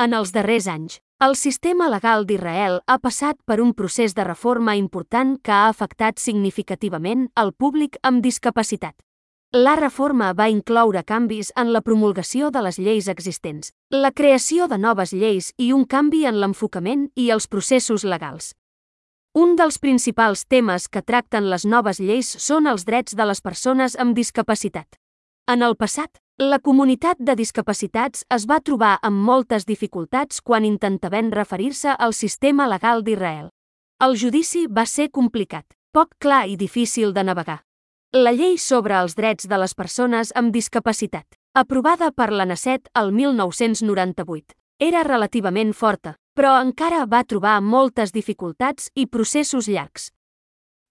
En els darrers anys, el sistema legal d'Israel ha passat per un procés de reforma important que ha afectat significativament el públic amb discapacitat. La reforma va incloure canvis en la promulgació de les lleis existents, la creació de noves lleis i un canvi en l'enfocament i els processos legals. Un dels principals temes que tracten les noves lleis són els drets de les persones amb discapacitat. En el passat, la comunitat de discapacitats es va trobar amb moltes dificultats quan intentaven referir-se al sistema legal d'Israel. El judici va ser complicat, poc clar i difícil de navegar. La llei sobre els drets de les persones amb discapacitat, aprovada per la NACET el 1998, era relativament forta, però encara va trobar moltes dificultats i processos llargs.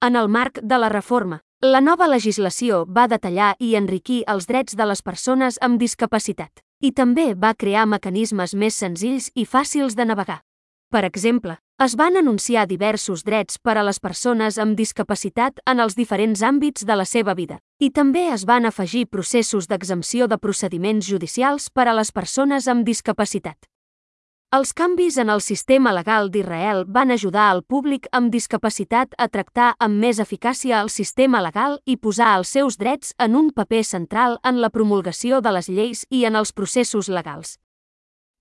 En el marc de la reforma, la nova legislació va detallar i enriquir els drets de les persones amb discapacitat i també va crear mecanismes més senzills i fàcils de navegar. Per exemple, es van anunciar diversos drets per a les persones amb discapacitat en els diferents àmbits de la seva vida, i també es van afegir processos d'exempció de procediments judicials per a les persones amb discapacitat. Els canvis en el sistema legal d'Israel van ajudar al públic amb discapacitat a tractar amb més eficàcia el sistema legal i posar els seus drets en un paper central en la promulgació de les lleis i en els processos legals.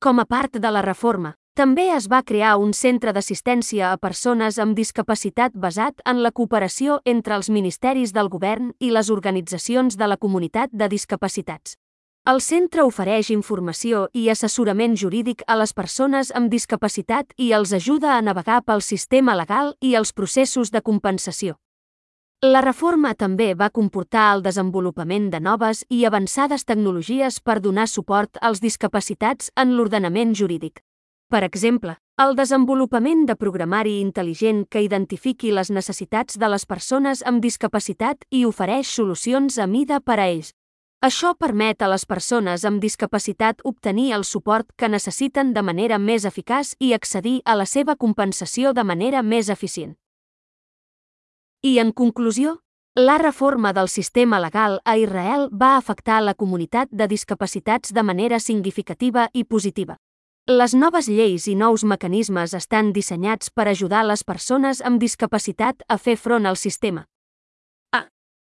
Com a part de la reforma, també es va crear un centre d'assistència a persones amb discapacitat basat en la cooperació entre els ministeris del govern i les organitzacions de la comunitat de discapacitats. El centre ofereix informació i assessorament jurídic a les persones amb discapacitat i els ajuda a navegar pel sistema legal i els processos de compensació. La reforma també va comportar el desenvolupament de noves i avançades tecnologies per donar suport als discapacitats en l'ordenament jurídic. Per exemple, el desenvolupament de programari intel·ligent que identifiqui les necessitats de les persones amb discapacitat i ofereix solucions a mida per a ells. Això permet a les persones amb discapacitat obtenir el suport que necessiten de manera més eficaç i accedir a la seva compensació de manera més eficient. I en conclusió, la reforma del sistema legal a Israel va afectar la comunitat de discapacitats de manera significativa i positiva. Les noves lleis i nous mecanismes estan dissenyats per ajudar les persones amb discapacitat a fer front al sistema,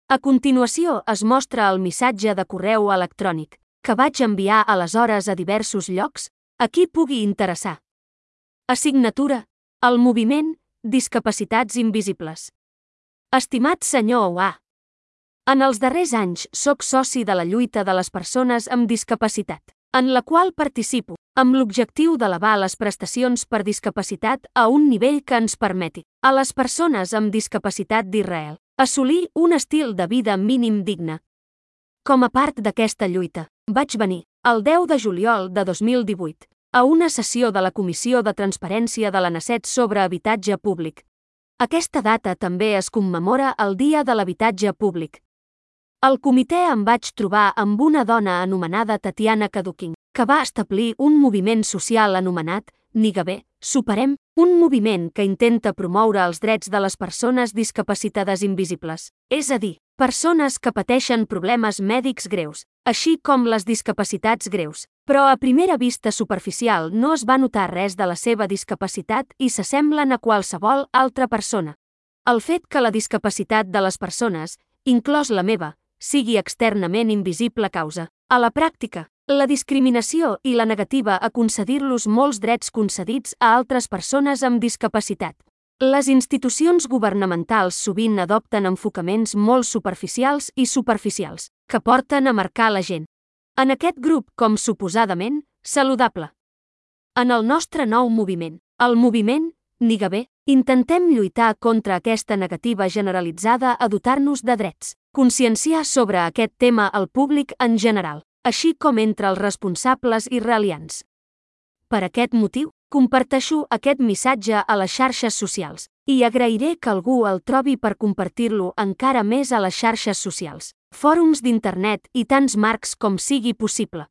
a continuació es mostra el missatge de correu electrònic que vaig enviar aleshores a diversos llocs a qui pugui interessar. Assignatura. El moviment Discapacitats Invisibles. Estimat senyor Oa, en els darrers anys sóc soci de la lluita de les persones amb discapacitat, en la qual participo, amb l'objectiu d'elevar les prestacions per discapacitat a un nivell que ens permeti, a les persones amb discapacitat d'Israel, Assolir un estil de vida mínim digne. Com a part d'aquesta lluita, vaig venir, el 10 de juliol de 2018, a una sessió de la Comissió de Transparència de la NACET sobre habitatge públic. Aquesta data també es commemora el Dia de l'Habitatge Públic. Al comitè em vaig trobar amb una dona anomenada Tatiana Kadukin, que va establir un moviment social anomenat Nigabé, Superem, un moviment que intenta promoure els drets de les persones discapacitades invisibles, és a dir, persones que pateixen problemes mèdics greus, així com les discapacitats greus, però a primera vista superficial no es va notar res de la seva discapacitat i s'assemblen a qualsevol altra persona. El fet que la discapacitat de les persones, inclòs la meva, sigui externament invisible causa, a la pràctica, la discriminació i la negativa a concedir-los molts drets concedits a altres persones amb discapacitat. Les institucions governamentals sovint adopten enfocaments molt superficials i superficials, que porten a marcar la gent. En aquest grup com suposadament saludable. En el nostre nou moviment, el moviment Nigabé, intentem lluitar contra aquesta negativa generalitzada a dotar-nos de drets, conscienciar sobre aquest tema al públic en general així com entre els responsables israelians. Per aquest motiu, comparteixo aquest missatge a les xarxes socials i agrairé que algú el trobi per compartir-lo encara més a les xarxes socials, fòrums d'internet i tants marcs com sigui possible.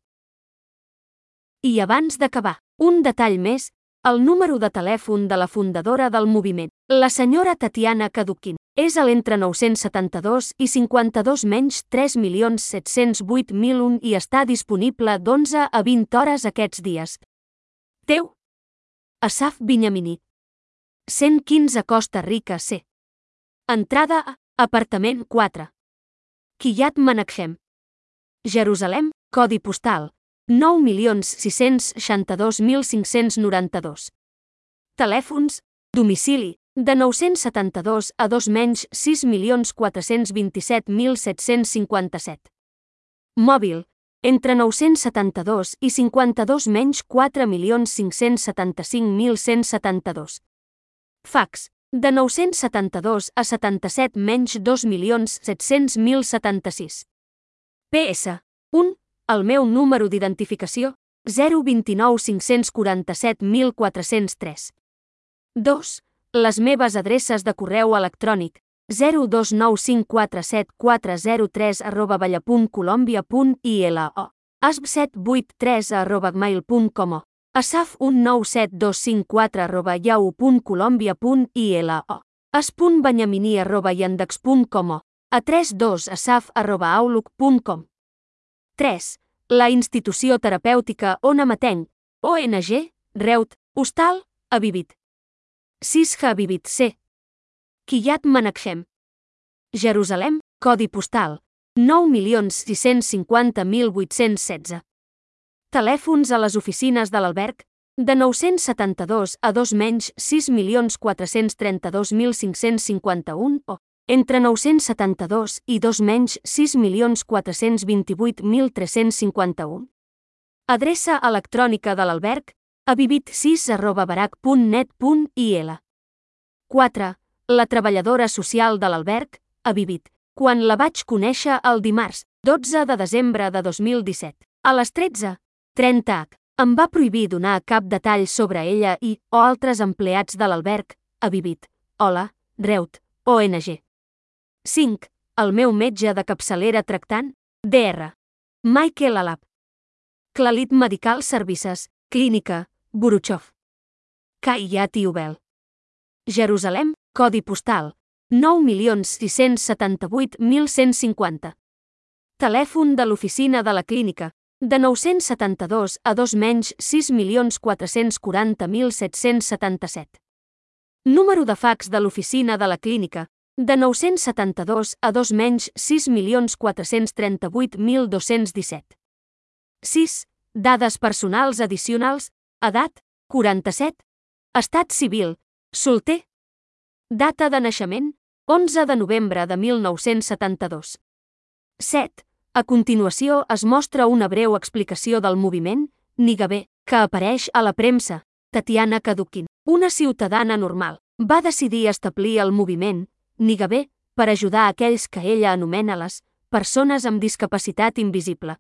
I abans d'acabar, un detall més, el número de telèfon de la fundadora del moviment, la senyora Tatiana Kadukin, és a l'entre 972 i 52 menys 3.708.001 i està disponible d'11 a 20 hores aquests dies. Teu. Asaf Binyamini. 115 Costa Rica C. Entrada a Apartament 4. Kiryat Menachem. Jerusalem, codi postal 9.662.592. Telèfons, domicili, de 972 a 2 menys 6.427.757. Mòbil, entre 972 i 52 menys 4.575.172. Fax, de 972 a 77 menys 2.700.076. PS. 1. El meu número d'identificació, 029 547 1403. 2. Les meves adreces de correu electrònic, 029547403 arroba balla.colombia.ilo, asb783 arroba gmail.com asaf19724 arroba yahoo.colombia.ilo as.benyamini arroba yandex.com a32 asaf arroba outlook.com 3. La institució terapèutica On Amatenc, ONG, Reut, Hostal, Avivit. 6 Havivit C. Kiryat Menachem. Jerusalem, codi postal 9.650.816. Telèfons a les oficines de l'alberg de 972 a 2 menys 6.432.551 o entre 972 i 2 menys 6.428.351. Adreça electrònica de l'alberg a vivit6 arroba barac.net.il 4. La treballadora social de l'alberg, a Vivit, quan la vaig conèixer el dimarts, 12 de desembre de 2017, a les 13.30 h, em va prohibir donar cap detall sobre ella i o altres empleats de l'alberg, a Vivit. Hola, Reut, ONG. 5. El meu metge de capçalera tractant, DR. Michael Alap. Clalit Medical Services, Clínica, Buruchov. Kayat Ubel. Jerusalem, codi postal 9.678.150. Telèfon de l'oficina de la clínica de 972 a 2 menys 6.440.777. Número de fax de l'oficina de la clínica de 972 a 2 menys 6.438.217. 6. Dades personals addicionals, edat, 47. Estat civil, solter. Data de naixement, 11 de novembre de 1972. 7. A continuació es mostra una breu explicació del moviment, Nigabé, que apareix a la premsa. Tatiana Kadukin, una ciutadana normal, va decidir establir el moviment, Nigabé, per ajudar aquells que ella anomena les persones amb discapacitat invisible.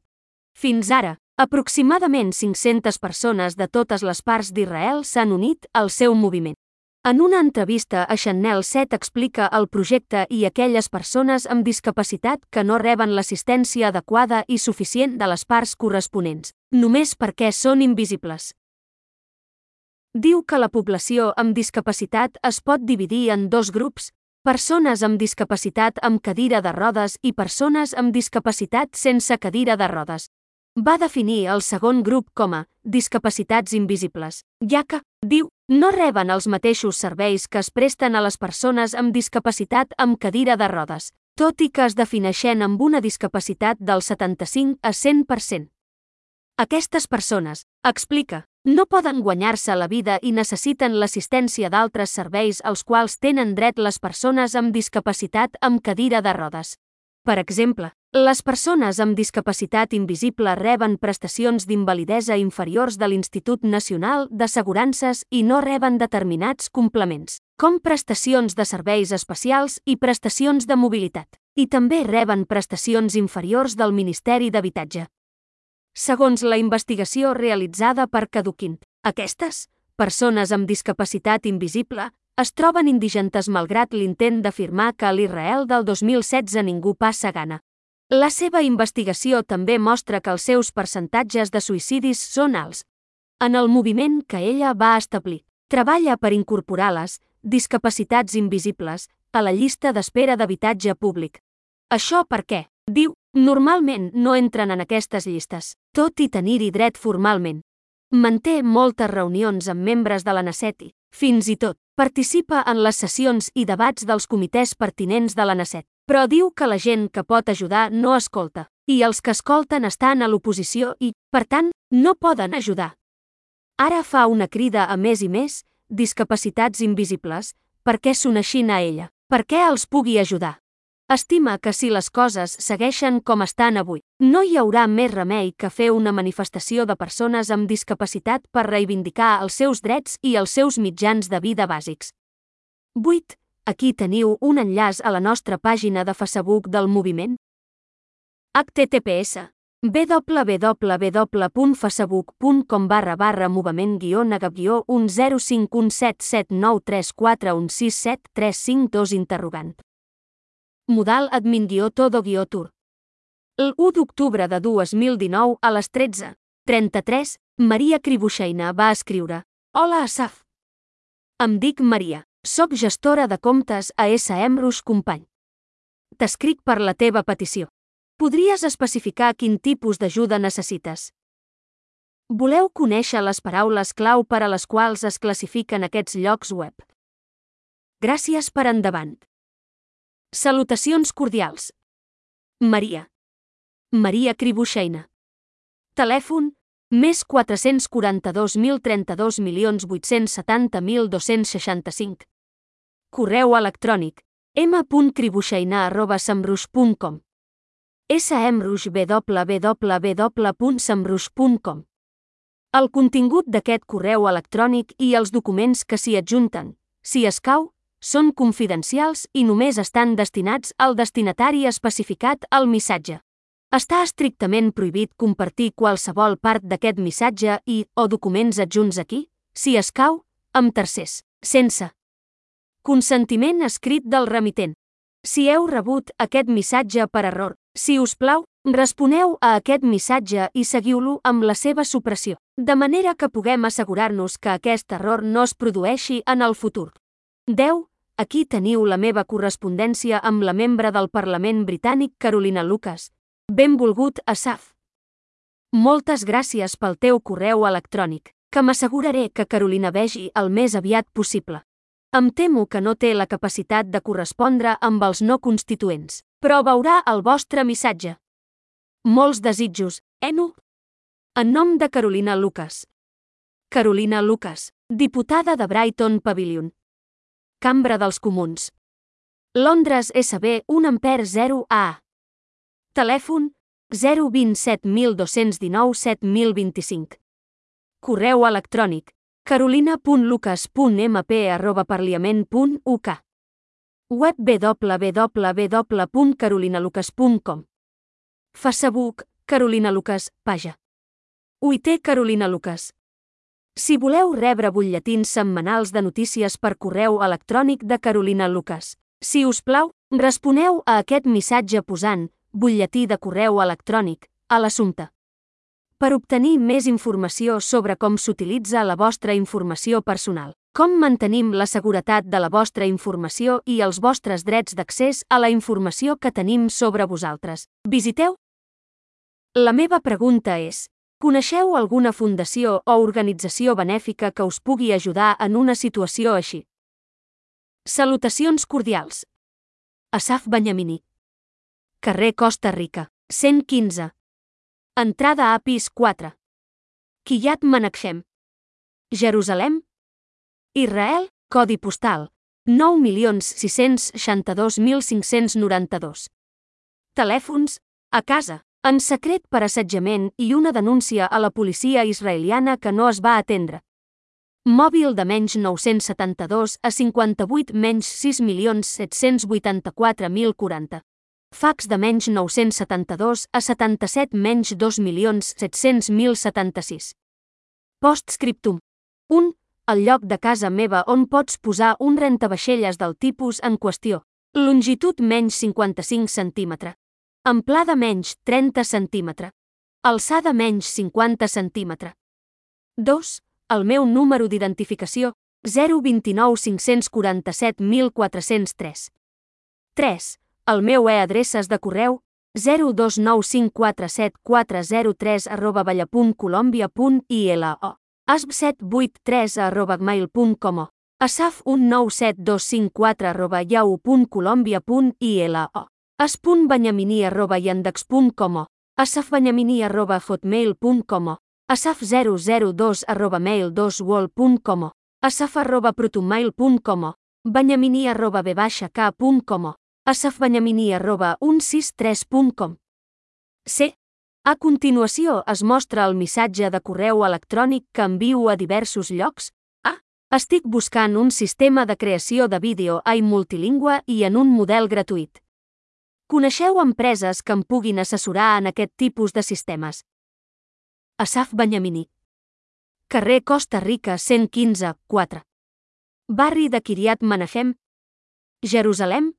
Fins ara, aproximadament 500 persones de totes les parts d'Israel s'han unit al seu moviment. En una entrevista a Channel 7 explica el projecte i aquelles persones amb discapacitat que no reben l'assistència adequada i suficient de les parts corresponents, només perquè són invisibles. Diu que la població amb discapacitat es pot dividir en dos grups, persones amb discapacitat amb cadira de rodes i persones amb discapacitat sense cadira de rodes. Va definir el segon grup com a discapacitats invisibles, ja que, diu, no reben els mateixos serveis que es presten a les persones amb discapacitat amb cadira de rodes, tot i que es defineixen amb una discapacitat del 75 a 100%. Aquestes persones, explica, no poden guanyar-se la vida i necessiten l'assistència d'altres serveis als quals tenen dret les persones amb discapacitat amb cadira de rodes. Per exemple, les persones amb discapacitat invisible reben prestacions d'invalidesa inferiors de l'Institut Nacional d'Assegurances i no reben determinats complements, com prestacions de serveis especials i prestacions de mobilitat, i també reben prestacions inferiors del Ministeri d'Habitatge. Segons la investigació realitzada per Caduquint, aquestes, persones amb discapacitat invisible, es troben indigentes malgrat l'intent d'afirmar que a l'Israel del 2016 ningú passa gana. La seva investigació també mostra que els seus percentatges de suïcidis són alts. En el moviment que ella va establir, treballa per incorporar les discapacitats invisibles a la llista d'espera d'habitatge públic. Això perquè, diu, Normalment no entren en aquestes llistes, tot i tenir-hi dret formalment. Manté moltes reunions amb membres de la NACET i, fins i tot, participa en les sessions i debats dels comitès pertinents de la NACET. Però diu que la gent que pot ajudar no escolta, i els que escolten estan a l'oposició i, per tant, no poden ajudar. Ara fa una crida a més i més, discapacitats invisibles, perquè s'uneixin a ella, perquè els pugui ajudar. Estima que si les coses segueixen com estan avui, no hi haurà més remei que fer una manifestació de persones amb discapacitat per reivindicar els seus drets i els seus mitjans de vida bàsics. 8. Aquí teniu un enllaç a la nostra pàgina de Facebook del moviment. https www.facebook.com barra barra moviment guió negab guió 105177934167352 interrogant. Modal admin guió todo guió tur. El 1 d'octubre de 2019 a les 13.33, Maria Cribuixeina va escriure Hola Asaf. Em dic Maria, soc gestora de comptes a SM Rus Company. T'escric per la teva petició. Podries especificar quin tipus d'ajuda necessites? Voleu conèixer les paraules clau per a les quals es classifiquen aquests llocs web? Gràcies per endavant. Salutacions cordials. Maria. Maria Cribuixeina. Telèfon més 442.032.870.265. Correu electrònic m.cribuixeina.samruix.com smruix.www.samruix.com El contingut d'aquest correu electrònic i els documents que s'hi adjunten, si escau, són confidencials i només estan destinats al destinatari especificat al missatge. Està estrictament prohibit compartir qualsevol part d'aquest missatge i o documents adjunts aquí, si escau, amb tercers, sense consentiment escrit del remitent. Si heu rebut aquest missatge per error, si us plau, responeu a aquest missatge i seguiu-lo amb la seva supressió, de manera que puguem assegurar-nos que aquest error no es produeixi en el futur. 10. Aquí teniu la meva correspondència amb la membre del Parlament britànic Carolina Lucas. Benvolgut, Asaf. Moltes gràcies pel teu correu electrònic, que m'asseguraré que Carolina vegi el més aviat possible. Em temo que no té la capacitat de correspondre amb els no constituents però veurà el vostre missatge. Molts desitjos, Eno. En nom de Carolina Lucas. Carolina Lucas, diputada de Brighton Pavilion. Cambra dels Comuns. Londres SB 1 Ampere 0 A. Telèfon 027219 7025. Correu electrònic carolina.lucas.mp.parliament.uk Web www.carolinalucas.com Facebook, Carolina Lucas, pàgina. UIT Carolina Lucas. Si voleu rebre butlletins setmanals de notícies per correu electrònic de Carolina Lucas, si us plau, responeu a aquest missatge posant butlletí de correu electrònic a l'assumpte. Per obtenir més informació sobre com s'utilitza la vostra informació personal, com mantenim la seguretat de la vostra informació i els vostres drets d'accés a la informació que tenim sobre vosaltres? Visiteu? La meva pregunta és, coneixeu alguna fundació o organització benèfica que us pugui ajudar en una situació així? Salutacions cordials. Asaf Banyamini. Carrer Costa Rica, 115. Entrada a pis 4. Kiryat Menachem. Jerusalem, Israel, codi postal 9.662.592. Telèfons, a casa, en secret per assetjament i una denúncia a la policia israeliana que no es va atendre. Mòbil de menys 972 a 58 menys 6.784.040. Fax de menys 972 a 77 menys 2.700.076. Postscriptum. 1 el lloc de casa meva on pots posar un rentavaixelles del tipus en qüestió. Longitud menys 55 cm. Amplada menys 30 cm. Alçada menys 50 cm. 2. El meu número d'identificació 029 547 1403. 3. El meu e-adreces de correu 029547403 arroba balla.colòmbia.ilo asb783 arroba gmail.com asaf197254 arroba yahoo.colòmbia.ilo as.benyaminí arroba yandex.com asafbenyaminí arroba hotmail.com asaf002 arroba mail2wall.com asaf arroba protomail.com benyaminí arroba b-k.com asafbenyaminí arroba 163.com C. A continuació es mostra el missatge de correu electrònic que envio a diversos llocs. Estic buscant un sistema de creació de vídeo AI multilingüe i en un model gratuït. Coneixeu empreses que em puguin assessorar en aquest tipus de sistemes? Asaf Benyamini. Carrer Costa Rica 115, 4. Barri de Kiryat Menahem. Jerusalem.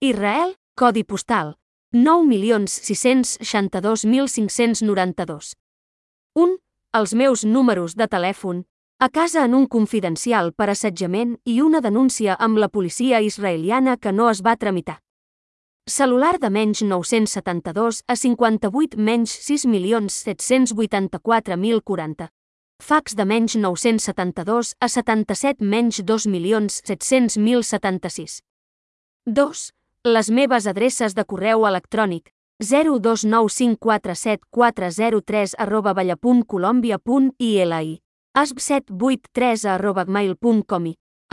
Israel, codi postal 9.662.592. 1. Els meus números de telèfon, a casa en un confidencial per assetjament i una denúncia amb la policia israeliana que no es va tramitar. Celular de menys 972 a 58 menys 6.784.040. Fax de menys 972 a 77 menys 2.700.076. 2. Les meves adreces de correu electrònic 029547403 arroba balla.colòmbia.ili asb783 arroba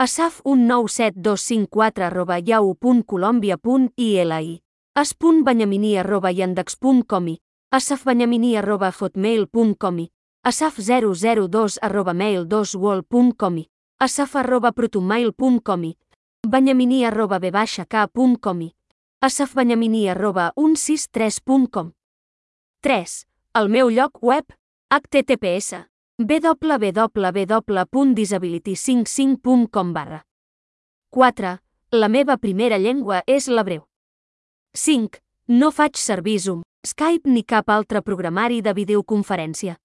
gmail.com i asaf197254 arroba yahoo.colòmbia.ili as.benyaminí arroba yandex.com i. Asafbenyaminí arroba hotmail.com i. Asaf002 arroba mail2wall.com i. Asaf arroba protomail.com i. benyaminí arroba i. Asafbenyaminí arroba 163.com 3. El meu lloc web https www.disability55.com barra 4. La meva primera llengua és l'hebreu. 5. No faig servir Zoom, Skype ni cap altre programari de videoconferència.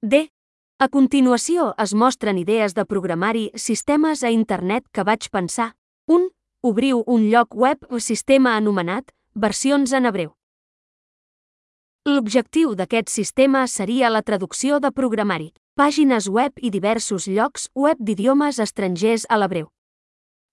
D. A continuació es mostren idees de programari sistemes a internet que vaig pensar. 1. Obriu un lloc web o sistema anomenat versions en hebreu. L'objectiu d'aquest sistema seria la traducció de programari, pàgines web i diversos llocs web d'idiomes estrangers a l'hebreu.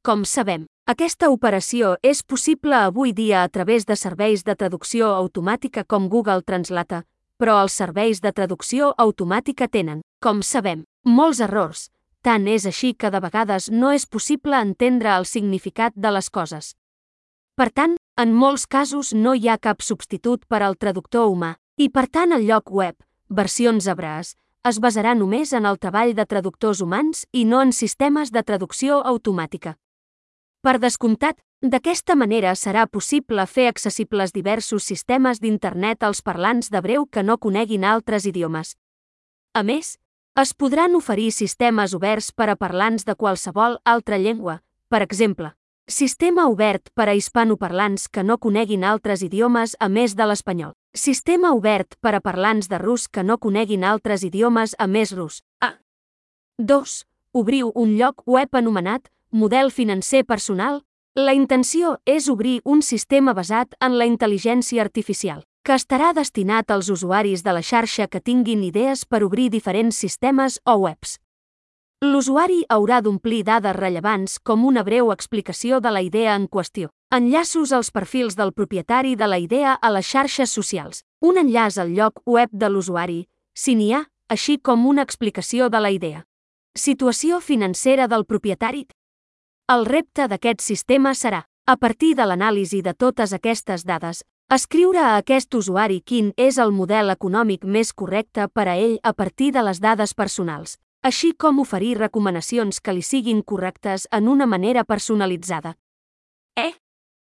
Com sabem, aquesta operació és possible avui dia a través de serveis de traducció automàtica com Google Translate, però els serveis de traducció automàtica tenen, com sabem, molts errors. Tant és així que de vegades no és possible entendre el significat de les coses. Per tant, en molts casos no hi ha cap substitut per al traductor humà, i per tant el lloc web, versions hebrees, es basarà només en el treball de traductors humans i no en sistemes de traducció automàtica. Per descomptat, D'aquesta manera serà possible fer accessibles diversos sistemes d'internet als parlants d'hebreu que no coneguin altres idiomes. A més, es podran oferir sistemes oberts per a parlants de qualsevol altra llengua, per exemple, sistema obert per a hispanoparlants que no coneguin altres idiomes a més de l'espanyol, sistema obert per a parlants de rus que no coneguin altres idiomes a més rus. A. 2. Obriu un lloc web anomenat Model financer personal la intenció és obrir un sistema basat en la intel·ligència artificial, que estarà destinat als usuaris de la xarxa que tinguin idees per obrir diferents sistemes o webs. L'usuari haurà d'omplir dades rellevants com una breu explicació de la idea en qüestió, enllaços als perfils del propietari de la idea a les xarxes socials, un enllaç al lloc web de l'usuari, si n'hi ha, així com una explicació de la idea. Situació financera del propietari, el repte d'aquest sistema serà, a partir de l'anàlisi de totes aquestes dades, escriure a aquest usuari quin és el model econòmic més correcte per a ell a partir de les dades personals, així com oferir recomanacions que li siguin correctes en una manera personalitzada. E.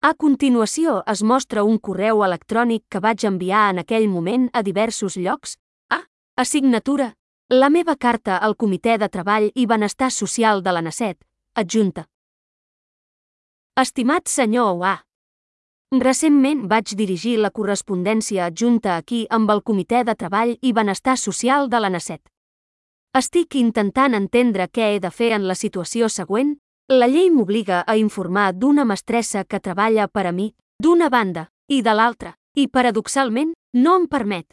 A continuació es mostra un correu electrònic que vaig enviar en aquell moment a diversos llocs. A. Assignatura. La meva carta al Comitè de Treball i Benestar Social de la NACET, adjunta. Estimat senyor A. Recentment vaig dirigir la correspondència adjunta aquí amb el Comitè de Treball i Benestar Social de la NACET. Estic intentant entendre què he de fer en la situació següent. La llei m'obliga a informar d'una mestressa que treballa per a mi, d'una banda, i de l'altra, I, paradoxalment, no em permet.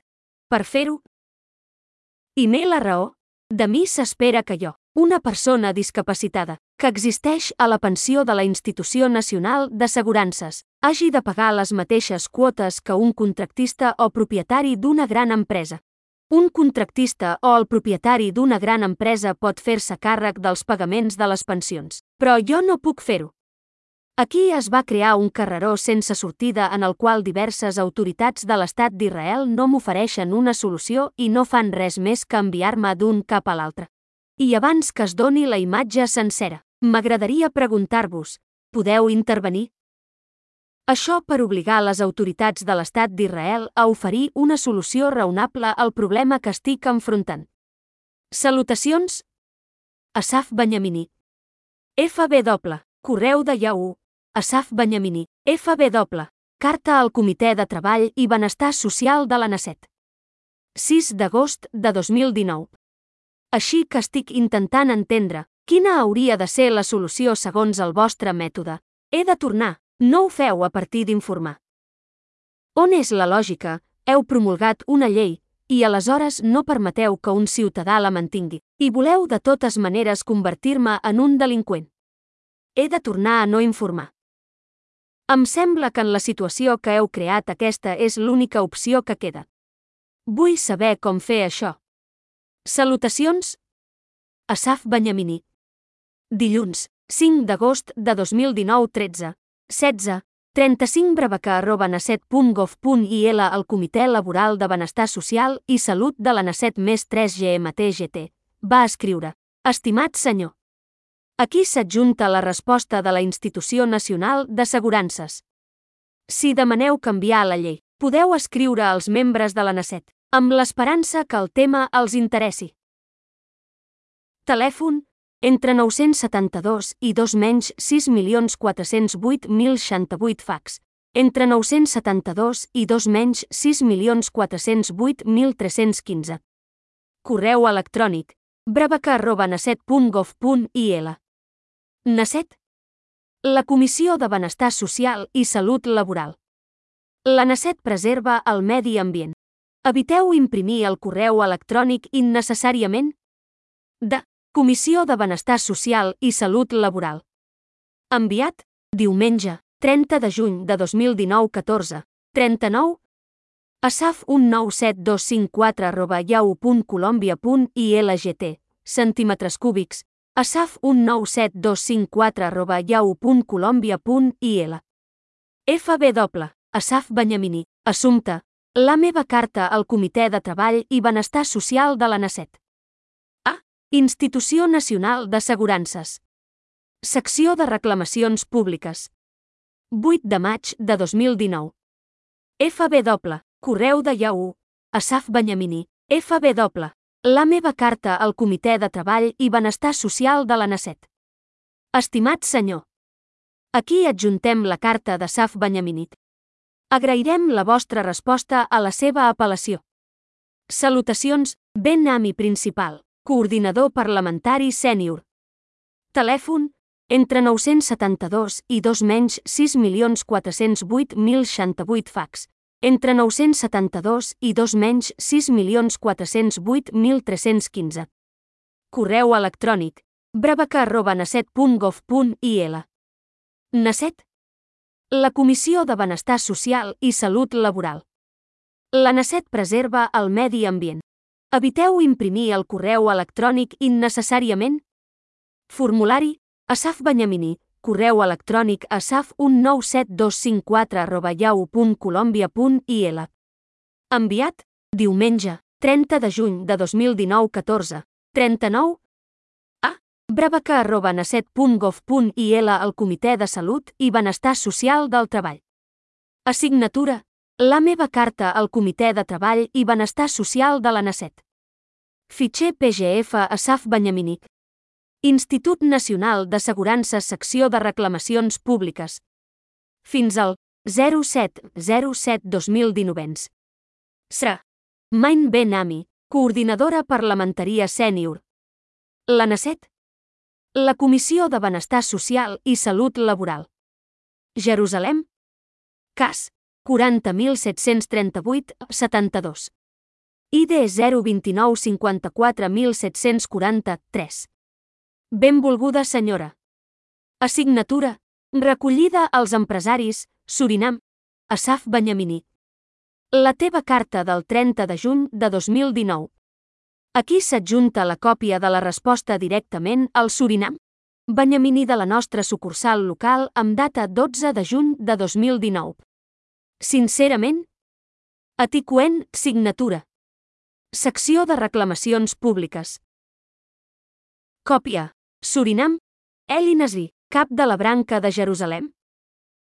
Per fer-ho... I m'he la raó. De mi s'espera que jo, una persona discapacitada, que existeix a la pensió de la Institució Nacional d'Assegurances, hagi de pagar les mateixes quotes que un contractista o propietari d'una gran empresa. Un contractista o el propietari d'una gran empresa pot fer-se càrrec dels pagaments de les pensions, però jo no puc fer-ho. Aquí es va crear un carreró sense sortida en el qual diverses autoritats de l'Estat d'Israel no m'ofereixen una solució i no fan res més que enviar-me d'un cap a l'altre. I abans que es doni la imatge sencera, m'agradaria preguntar-vos, podeu intervenir? Això per obligar les autoritats de l'Estat d'Israel a oferir una solució raonable al problema que estic enfrontant. Salutacions. Asaf Benyamini. FBW, correu de Yahoo. Asaf Benyamini, FBW, carta al Comitè de Treball i Benestar Social de la NACET. 6 d'agost de 2019. Així que estic intentant entendre quina hauria de ser la solució segons el vostre mètode. He de tornar, no ho feu a partir d'informar. On és la lògica? Heu promulgat una llei, i aleshores no permeteu que un ciutadà la mantingui, i voleu de totes maneres convertir-me en un delinqüent. He de tornar a no informar. Em sembla que en la situació que heu creat aquesta és l'única opció que queda. Vull saber com fer això. Salutacions. Asaf Benyamini. Dilluns, 5 d'agost de 2019 13, 16, 35 brevaca arroba naset.gov.il al Comitè Laboral de Benestar Social i Salut de la Naset més 3 GMTGT. Va escriure. Estimat senyor. Aquí s'adjunta la resposta de la Institució Nacional d'Assegurances. Si demaneu canviar la llei, podeu escriure als membres de la NACET, amb l'esperança que el tema els interessi. Telèfon entre 972 i 2 menys 6.408.068 fax. Entre 972 i 2 menys 6.408.315. Correu electrònic bravaca.naset.gov.il NACET. La Comissió de Benestar Social i Salut Laboral. La NACET preserva el medi ambient. Eviteu imprimir el correu electrònic innecessàriament. De Comissió de Benestar Social i Salut Laboral. Enviat, diumenge, 30 de juny de 2019 14, 39, asaf 197254 arroba yahoo.colombia.ilgt, centímetres cúbics, asaf 197254 arroba yahoo.colombia.il. FBW, Asaf Benyamini, assumpte, la meva carta al Comitè de Treball i Benestar Social de la NACET. Institució Nacional d'Assegurances. Secció de Reclamacions Públiques. 8 de maig de 2019. FBW, Correu de Yahoo. Asaf Benyamini, FBW, la meva carta al Comitè de Treball i Benestar Social de la NACET. Estimat senyor. Aquí adjuntem la carta de Saf Benyaminit. Agrairem la vostra resposta a la seva apel·lació. Salutacions, Ben Nami Principal, coordinador parlamentari sènior. Telèfon, entre 972 i 2 menys 6.408.068 fax entre 972 i 2 menys 6.408.315. Correu electrònic bravaca arroba naset.gov.il Naset? La Comissió de Benestar Social i Salut Laboral. La Naset preserva el medi ambient. Eviteu imprimir el correu electrònic innecessàriament. Formulari Asaf Benyamini, correu electrònic a saf197254 arroba. Enviat, diumenge, 30 de juny de 2019 14, 39, a bravaca arroba naset.gov.il al Comitè de Salut i Benestar Social del Treball. Assignatura, la meva carta al Comitè de Treball i Benestar Social de la NACET. Fitxer PGF a Saf Benyaminic. Institut Nacional d'Assegurances Secció de Reclamacions Públiques. Fins al 07-07-2019. SRA. Main Ben Ami, coordinadora parlamentaria sènior. La NACET. La Comissió de Benestar Social i Salut Laboral. Jerusalem. CAS. 40738 72. ID 029 54 1743. Benvolguda senyora. Assignatura. Recollida als empresaris, Surinam. Asaf Benyamini. La teva carta del 30 de juny de 2019. Aquí s'adjunta la còpia de la resposta directament al Surinam. Benyamini de la nostra sucursal local amb data 12 de juny de 2019. Sincerament, Aticoen, signatura. Secció de reclamacions públiques. Còpia. Surinam. Eli cap de la branca de Jerusalem.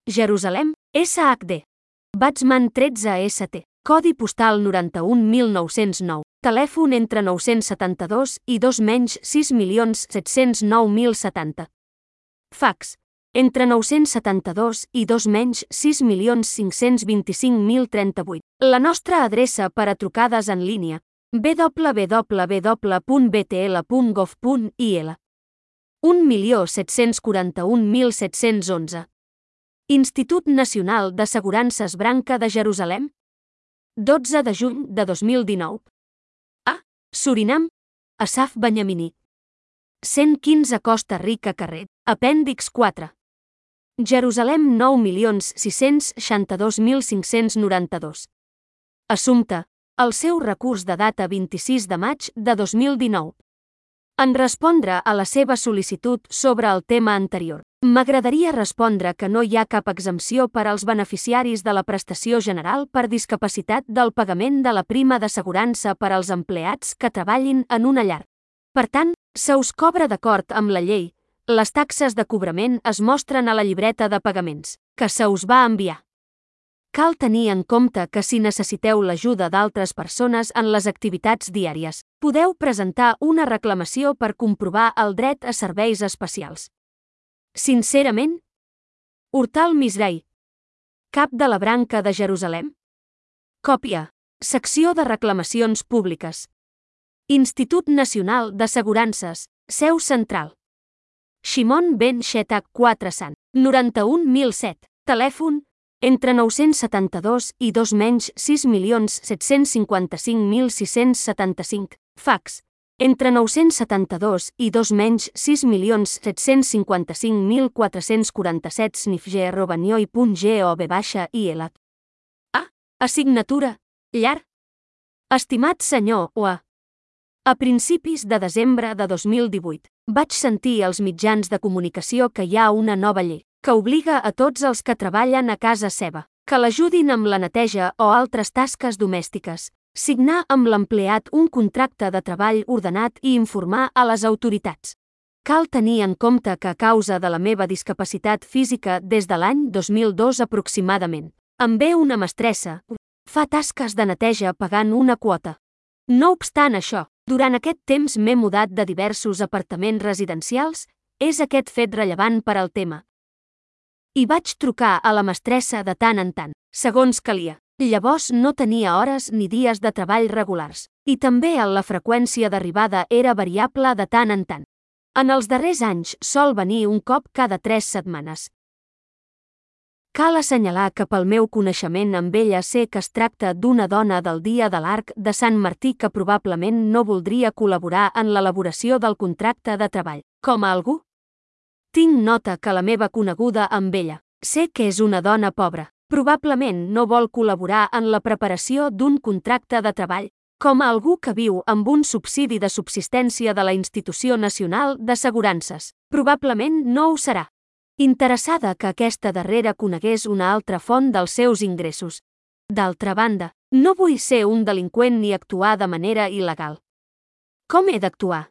Jerusalem, SHD. Batsman 13 ST. Codi postal 91.909. Telèfon entre 972 i 2 menys 6.709.070. Fax. Entre 972 i 2 menys 6.525.038. La nostra adreça per a trucades en línia www.btl.gov.il 1.741.711 Institut Nacional d'Assegurances Branca de Jerusalem 12 de juny de 2019 A. Surinam Asaf Benyamini 115 Costa Rica Carrer Apèndix 4 Jerusalem 9.662.592 Assumpte el seu recurs de data 26 de maig de 2019. En respondre a la seva sol·licitud sobre el tema anterior, m'agradaria respondre que no hi ha cap exempció per als beneficiaris de la prestació general per discapacitat del pagament de la prima d'assegurança per als empleats que treballin en una llar. Per tant, se us cobra d'acord amb la llei, les taxes de cobrament es mostren a la llibreta de pagaments, que se us va enviar. Cal tenir en compte que si necessiteu l'ajuda d'altres persones en les activitats diàries, podeu presentar una reclamació per comprovar el dret a serveis especials. Sincerament? Hortal Misrai. Cap de la branca de Jerusalem. Còpia. Secció de reclamacions públiques. Institut Nacional d'Assegurances, seu central. Shimon Ben Shetak 4 Sant, 91.007. Telèfon entre 972 i 2 menys 6.755.675. Fax. Entre 972 i 2 menys 6.755.447 snifg robanioi.gov baixa i l. A. Assignatura. Llar. Estimat senyor o a. A principis de desembre de 2018, vaig sentir als mitjans de comunicació que hi ha una nova llei que obliga a tots els que treballen a casa seva, que l'ajudin amb la neteja o altres tasques domèstiques, signar amb l'empleat un contracte de treball ordenat i informar a les autoritats. Cal tenir en compte que a causa de la meva discapacitat física des de l'any 2002 aproximadament, em ve una mestressa, fa tasques de neteja pagant una quota. No obstant això, durant aquest temps m'he mudat de diversos apartaments residencials, és aquest fet rellevant per al tema, i vaig trucar a la mestressa de tant en tant, segons calia. Llavors no tenia hores ni dies de treball regulars, i també la freqüència d'arribada era variable de tant en tant. En els darrers anys sol venir un cop cada tres setmanes. Cal assenyalar que pel meu coneixement amb ella sé que es tracta d'una dona del dia de l'arc de Sant Martí que probablement no voldria col·laborar en l'elaboració del contracte de treball. Com a algú tinc nota que la meva coneguda amb ella, sé que és una dona pobra, probablement no vol col·laborar en la preparació d'un contracte de treball, com a algú que viu amb un subsidi de subsistència de la Institució Nacional d'Assegurances. Probablement no ho serà. Interessada que aquesta darrera conegués una altra font dels seus ingressos. D'altra banda, no vull ser un delinqüent ni actuar de manera il·legal. Com he d'actuar?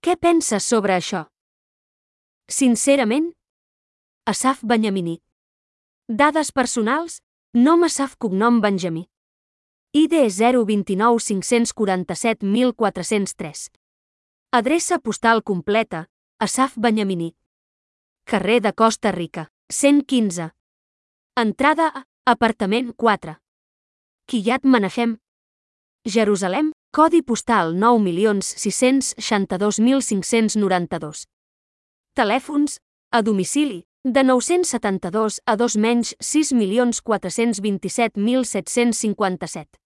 Què penses sobre això? Sincerament? Asaf Benyamini. Dades personals? Nom Asaf cognom Benjamí. ID 029 547 1403. Adreça postal completa, Asaf Benyamini. Carrer de Costa Rica, 115. Entrada a apartament 4. Quillat Manahem. Jerusalem, codi postal 9.662.592. Telèfons, a domicili, De 972 a 2 menys 6.427.757.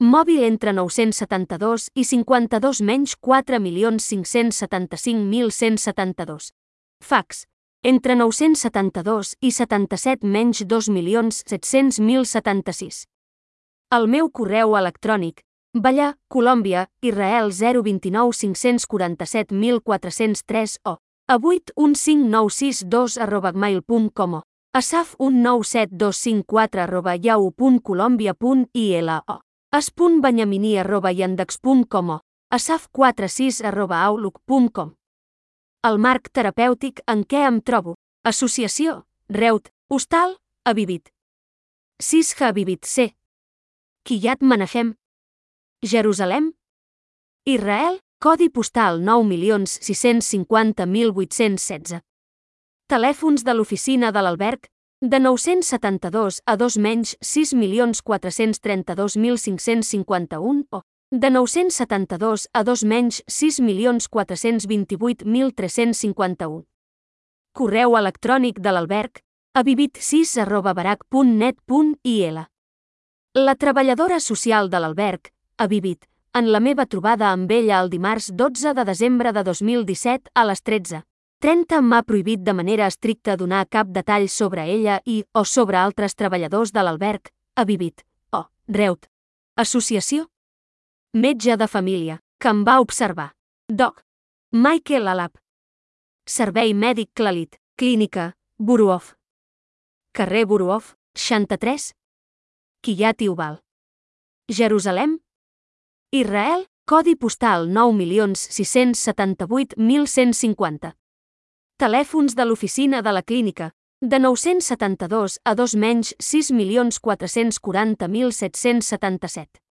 Mòbil entre 972 i 52 menys 4.575.172. Fax. Entre 972 i 77 menys 2.700.076. El meu correu electrònic. Ballà, Colòmbia, Israel 029 547 1403 o a 81596 arroba gmail.com o asaf 197254 arroba yahoo.colombia.ilo es.benyamini arroba yandex.com o asaf46 arroba outlook.com El marc terapèutic en què em trobo. Associació, Reut, Hostal, Avivit. Sisha Avivit C. Kiat Menahem. Jerusalem. Israel, codi postal 9.650.816. Telèfons de l'oficina de l'alberg, de 972 a 2 menys 6.432.551 o de 972 a 2 menys 6.428.351. Correu electrònic de l'alberg a vivit6 arroba barac.net.il. La treballadora social de l'alberg, a Vivit, en la meva trobada amb ella el dimarts 12 de desembre de 2017 a les 13. 30 m'ha prohibit de manera estricta donar cap detall sobre ella i o sobre altres treballadors de l'alberg, a Vivit, o Reut. Associació Metge de família, que em va observar. Doc. Michael Alap. Servei mèdic Clalit, clínica, Buruov. Carrer Buruov, 63. Kiat Iubal. Jerusalem. Israel, codi postal 9.678.150. Telèfons de l'oficina de la clínica, de 972 a 2 menys 6.440.777.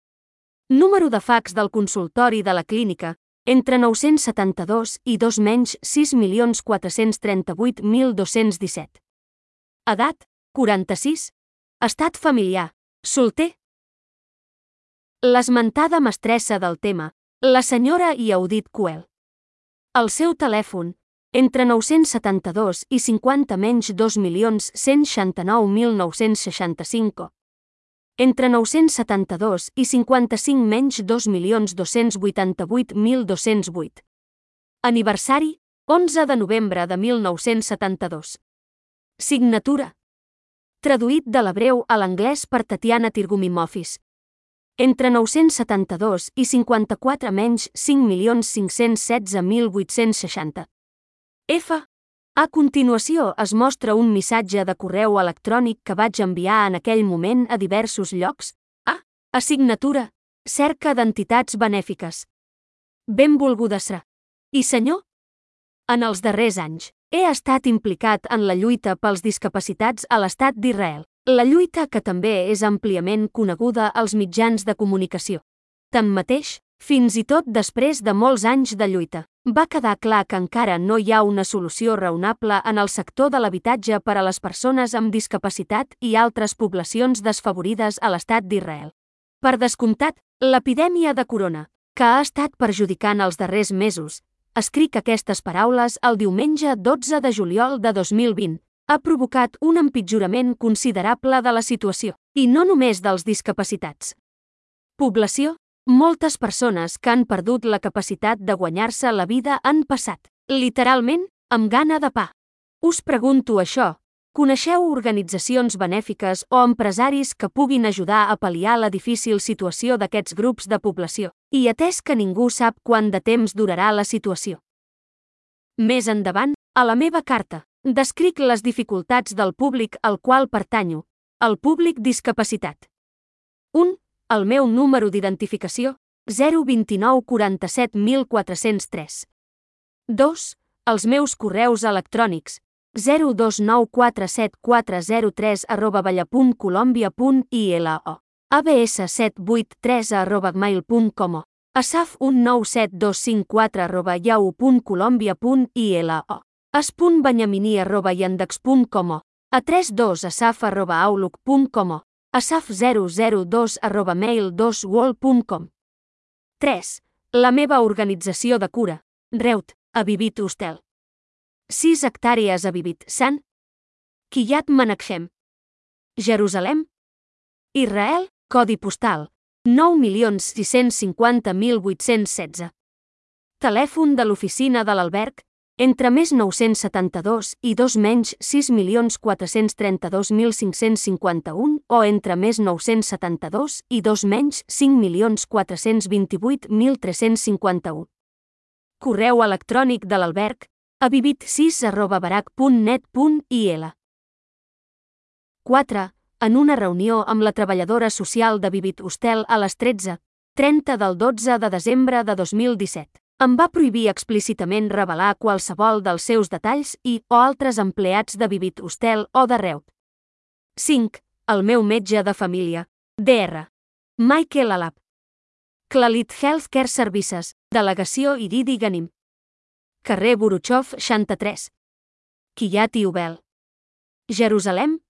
Número de fax del consultori de la clínica, entre 972 i 2 menys 6.438.217. Edat, 46. Estat familiar, solter. L'esmentada mestressa del tema, la senyora Iaudit Cuel. El seu telèfon, entre 972 i 50 menys 2.169.965 entre 972 i 55 menys 2.288.208. Aniversari, 11 de novembre de 1972. Signatura. Traduït de l'hebreu a l'anglès per Tatiana Tirgumimofis. Entre 972 i 54 menys 5.516.860. F. A continuació es mostra un missatge de correu electrònic que vaig enviar en aquell moment a diversos llocs. A. Assignatura. Cerca d'entitats benèfiques. Benvolguda Sra. I senyor? En els darrers anys, he estat implicat en la lluita pels discapacitats a l'estat d'Israel, la lluita que també és àmpliament coneguda als mitjans de comunicació. Tanmateix, fins i tot després de molts anys de lluita, va quedar clar que encara no hi ha una solució raonable en el sector de l'habitatge per a les persones amb discapacitat i altres poblacions desfavorides a l'estat d'Israel. Per descomptat, l'epidèmia de corona, que ha estat perjudicant els darrers mesos, escric aquestes paraules el diumenge 12 de juliol de 2020, ha provocat un empitjorament considerable de la situació, i no només dels discapacitats. Població, moltes persones que han perdut la capacitat de guanyar-se la vida han passat, literalment, amb gana de pa. Us pregunto això. Coneixeu organitzacions benèfiques o empresaris que puguin ajudar a pal·liar la difícil situació d'aquests grups de població, i atès que ningú sap quant de temps durarà la situació. Més endavant, a la meva carta, descric les dificultats del públic al qual pertanyo, el públic discapacitat. 1 el meu número d'identificació, 029 47 1403. 2. Els meus correus electrònics, 029474003 arroba balla.colombia.ilo abs783 arroba gmail.com asaf 197254 arroba yahoo.colombia.ilo es.benyamini arroba yandex.com a 32 asaf arroba outlook.com asaf002 arroba mail2wall.com 3. La meva organització de cura, Reut, a Vivit Hostel. 6 hectàrees a Vivit, Sant, Kiryat Menachem. Jerusalem. Israel, codi postal 9.650.816. Telèfon de l'oficina de l'alberg entre més 972 i 2 menys 6.432.551 o entre més 972 i 2 menys 5.428.351. Correu electrònic de l'alberg a vivit6 arroba barac.net.il 4. En una reunió amb la treballadora social de Vivit Hostel a les 13, 30 del 12 de desembre de 2017. Em va prohibir explícitament revelar qualsevol dels seus detalls i o altres empleats de Vivit Hostel o de Reut. 5. El meu metge de família. DR. Michael Alap. Clalit Healthcare Services, Delegació Iridi Ganim. Carrer Buruchov, 63. Kiat i Ubel. Jerusalem.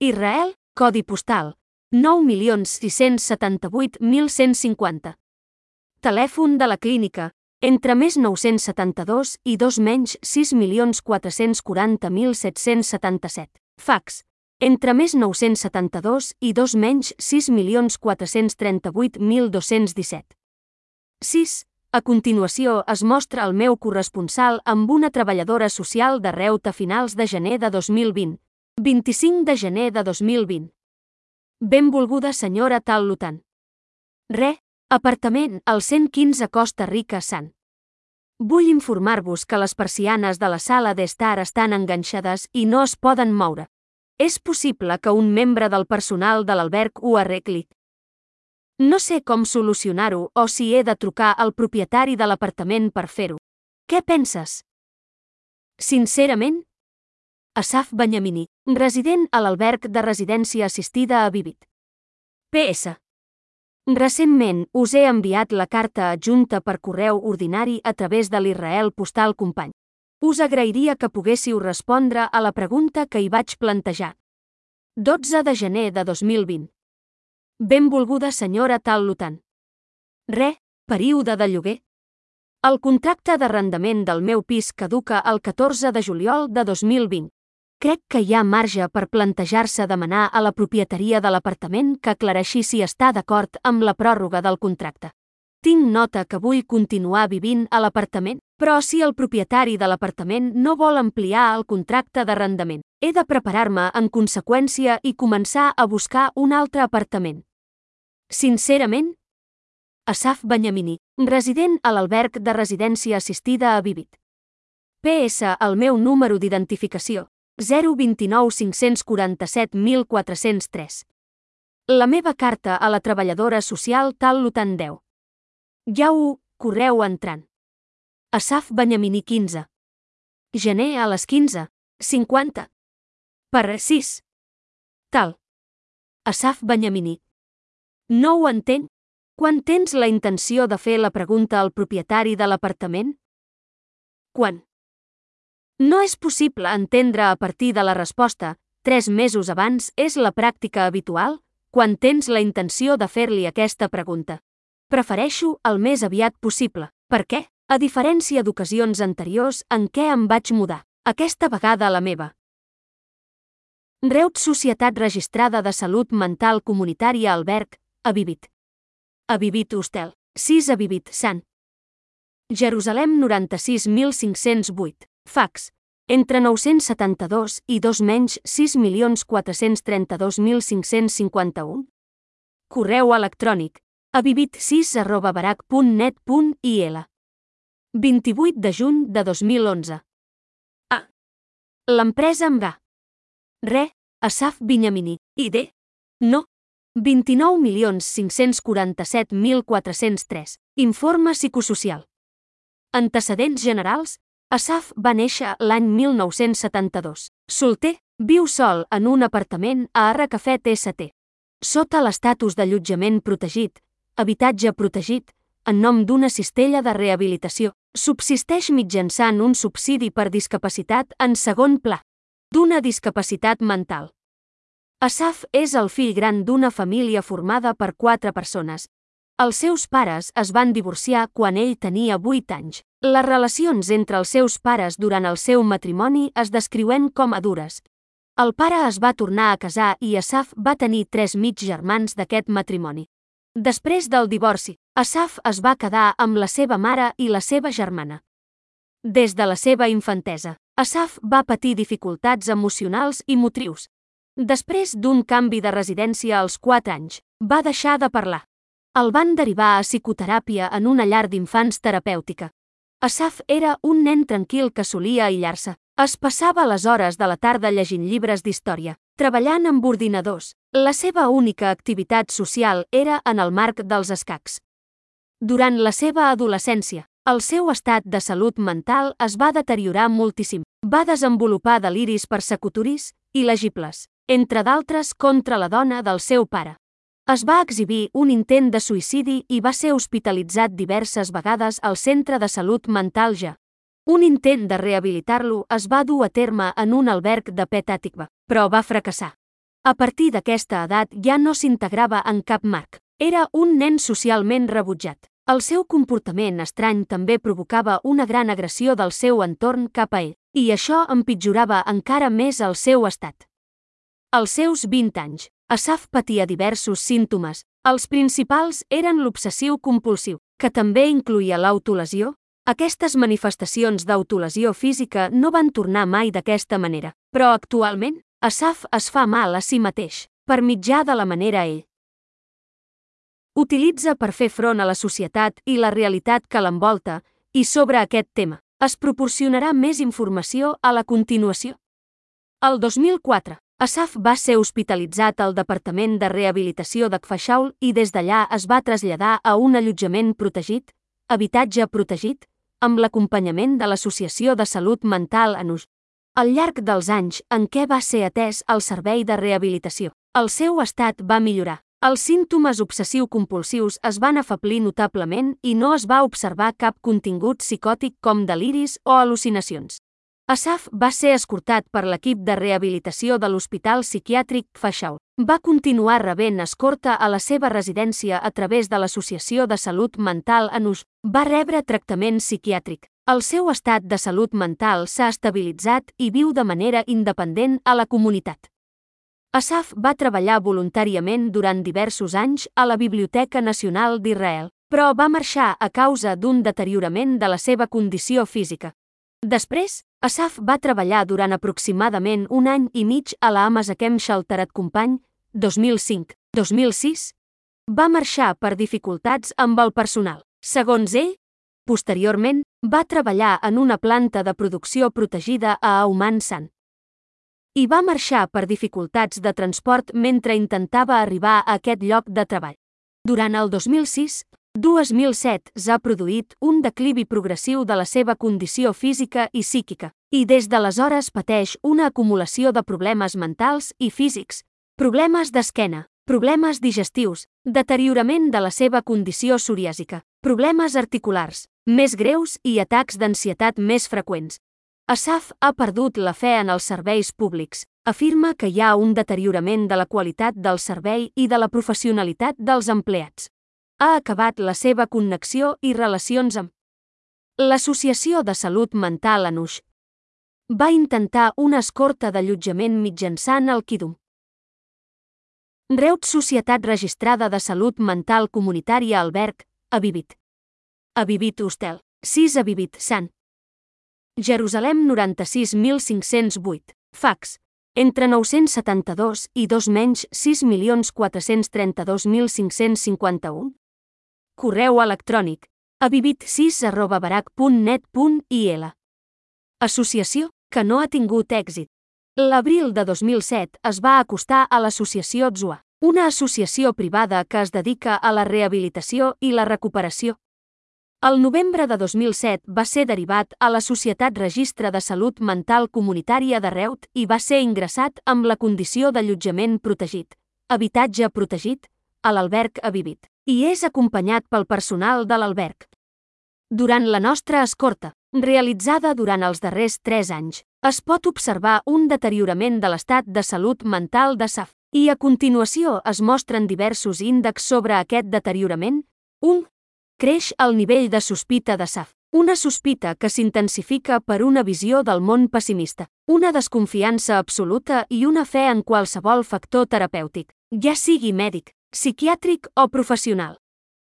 Israel, codi postal 9.678.150. Telèfon de la clínica, entre més 972 i 2 menys 6.440.777. Fax, entre més 972 i 2 menys 6.438.217. 6. A continuació es mostra el meu corresponsal amb una treballadora social de Reut a finals de gener de 2020. 25 de gener de 2020. Benvolguda senyora Tal Lutan. Re, Apartament al 115 Costa Rica Sant. Vull informar-vos que les persianes de la sala d'estar estan enganxades i no es poden moure. És possible que un membre del personal de l'alberg ho arregli. No sé com solucionar-ho o si he de trucar al propietari de l'apartament per fer-ho. Què penses? Sincerament? Asaf Benyamini, resident a l'alberg de residència assistida a Vivit. PS. Recentment us he enviat la carta adjunta per correu ordinari a través de l'Israel Postal Company. Us agrairia que poguéssiu respondre a la pregunta que hi vaig plantejar. 12 de gener de 2020. Benvolguda senyora Tal Lutan. Re, període de lloguer. El contracte d'arrendament del meu pis caduca el 14 de juliol de 2020. Crec que hi ha marge per plantejar-se demanar a la propietaria de l'apartament que aclareixi si està d'acord amb la pròrroga del contracte. Tinc nota que vull continuar vivint a l'apartament, però si el propietari de l'apartament no vol ampliar el contracte d'arrendament, he de preparar-me en conseqüència i començar a buscar un altre apartament. Sincerament? Asaf Benyamini, resident a l'alberg de residència assistida a Vivit. PS el meu número d'identificació, 029 547 1403. La meva carta a la treballadora social tal Lutan 10. Yahoo, correu entrant. Asaf Benyamini 15. Gener a les 15, 50. Per 6. Tal. Asaf Benyamini. No ho entenc. Quan tens la intenció de fer la pregunta al propietari de l'apartament? Quan? No és possible entendre a partir de la resposta, tres mesos abans és la pràctica habitual, quan tens la intenció de fer-li aquesta pregunta. Prefereixo el més aviat possible. Per què? A diferència d'ocasions anteriors en què em vaig mudar, aquesta vegada la meva. Reut Societat Registrada de Salut Mental Comunitària Alberg, a Vivit. A Vivit Hostel, 6 a Vivit Sant. Jerusalem 96508. Fax. Entre 972 i 2 menys 6.432.551. Correu electrònic. a vivit6 arroba barac.net.il 28 de juny de 2011. A. L'empresa amb Ga. Re. Asaf Binyamini. ID. No. 29.547.403. Informe psicosocial. Antecedents generals, Asaf va néixer l'any 1972. Solter, viu sol en un apartament a Arracafet ST. Sota l'estatus d'allotjament protegit, habitatge protegit, en nom d'una cistella de rehabilitació, subsisteix mitjançant un subsidi per discapacitat en segon pla, d'una discapacitat mental. Asaf és el fill gran d'una família formada per quatre persones, els seus pares es van divorciar quan ell tenia 8 anys. Les relacions entre els seus pares durant el seu matrimoni es descriuen com a dures. El pare es va tornar a casar i Asaf va tenir tres mig germans d'aquest matrimoni. Després del divorci, Asaf es va quedar amb la seva mare i la seva germana. Des de la seva infantesa, Asaf va patir dificultats emocionals i motrius. Després d'un canvi de residència als 4 anys, va deixar de parlar. El van derivar a psicoteràpia en una llar d'infants terapèutica. Asaf era un nen tranquil que solia aïllar-se. Es passava les hores de la tarda llegint llibres d'història, treballant amb ordinadors. La seva única activitat social era en el marc dels escacs. Durant la seva adolescència, el seu estat de salut mental es va deteriorar moltíssim. Va desenvolupar deliris persecutoris i legibles, entre d'altres contra la dona del seu pare. Es va exhibir un intent de suïcidi i va ser hospitalitzat diverses vegades al Centre de Salut Mental Ja. Un intent de rehabilitar-lo es va dur a terme en un alberg de Petàticba, però va fracassar. A partir d'aquesta edat ja no s'integrava en cap marc. Era un nen socialment rebutjat. El seu comportament estrany també provocava una gran agressió del seu entorn cap a ell, i això empitjorava encara més el seu estat. Als seus 20 anys, Asaf patia diversos símptomes. Els principals eren l'obsessiu compulsiu, que també incluïa l'autolesió, aquestes manifestacions d'autolesió física no van tornar mai d'aquesta manera, però actualment, Asaf es fa mal a si mateix, per mitjà de la manera ell. Utilitza per fer front a la societat i la realitat que l'envolta, i sobre aquest tema, es proporcionarà més informació a la continuació. El 2004, Asaf va ser hospitalitzat al Departament de Rehabilitació d'Akfashaul i des d'allà es va traslladar a un allotjament protegit, habitatge protegit, amb l'acompanyament de l'Associació de Salut Mental Anus. Al llarg dels anys en què va ser atès al servei de rehabilitació, el seu estat va millorar. Els símptomes obsessiu-compulsius es van afablir notablement i no es va observar cap contingut psicòtic com deliris o al·lucinacions. Asaf va ser escortat per l'equip de rehabilitació de l'Hospital Psiquiàtric Fashau. Va continuar rebent escorta a la seva residència a través de l'Associació de Salut Mental Anus. Va rebre tractament psiquiàtric. El seu estat de salut mental s'ha estabilitzat i viu de manera independent a la comunitat. Asaf va treballar voluntàriament durant diversos anys a la Biblioteca Nacional d'Israel, però va marxar a causa d'un deteriorament de la seva condició física. Després, Asaf va treballar durant aproximadament un any i mig a la Amazakem Sheltered Company, 2005-2006. Va marxar per dificultats amb el personal. Segons ell, posteriorment, va treballar en una planta de producció protegida a Auman San. I va marxar per dificultats de transport mentre intentava arribar a aquest lloc de treball. Durant el 2006, 2007 s'ha produït un declivi progressiu de la seva condició física i psíquica, i des d'aleshores pateix una acumulació de problemes mentals i físics, problemes d'esquena, problemes digestius, deteriorament de la seva condició psoriàsica, problemes articulars, més greus i atacs d'ansietat més freqüents. Asaf ha perdut la fe en els serveis públics, afirma que hi ha un deteriorament de la qualitat del servei i de la professionalitat dels empleats ha acabat la seva connexió i relacions amb l'Associació de Salut Mental Anush. Va intentar una escorta d'allotjament mitjançant el Kidum. Reut Societat Registrada de Salut Mental Comunitària Alberg, Avivit. Avivit Hostel, 6 Avivit Sant. Jerusalem 96.508. Fax. Entre 972 i 2 menys 6.432.551. Correu electrònic a vivit6 Associació que no ha tingut èxit. L'abril de 2007 es va acostar a l'associació Tsua, una associació privada que es dedica a la rehabilitació i la recuperació. El novembre de 2007 va ser derivat a la Societat Registre de Salut Mental Comunitària de Reut i va ser ingressat amb la condició d'allotjament protegit, habitatge protegit, a l'alberg Avivit i és acompanyat pel personal de l'alberg. Durant la nostra escorta, realitzada durant els darrers tres anys, es pot observar un deteriorament de l'estat de salut mental de Saf, i a continuació es mostren diversos índexs sobre aquest deteriorament. 1. Creix el nivell de sospita de Saf. Una sospita que s'intensifica per una visió del món pessimista, una desconfiança absoluta i una fe en qualsevol factor terapèutic, ja sigui mèdic, psiquiàtric o professional.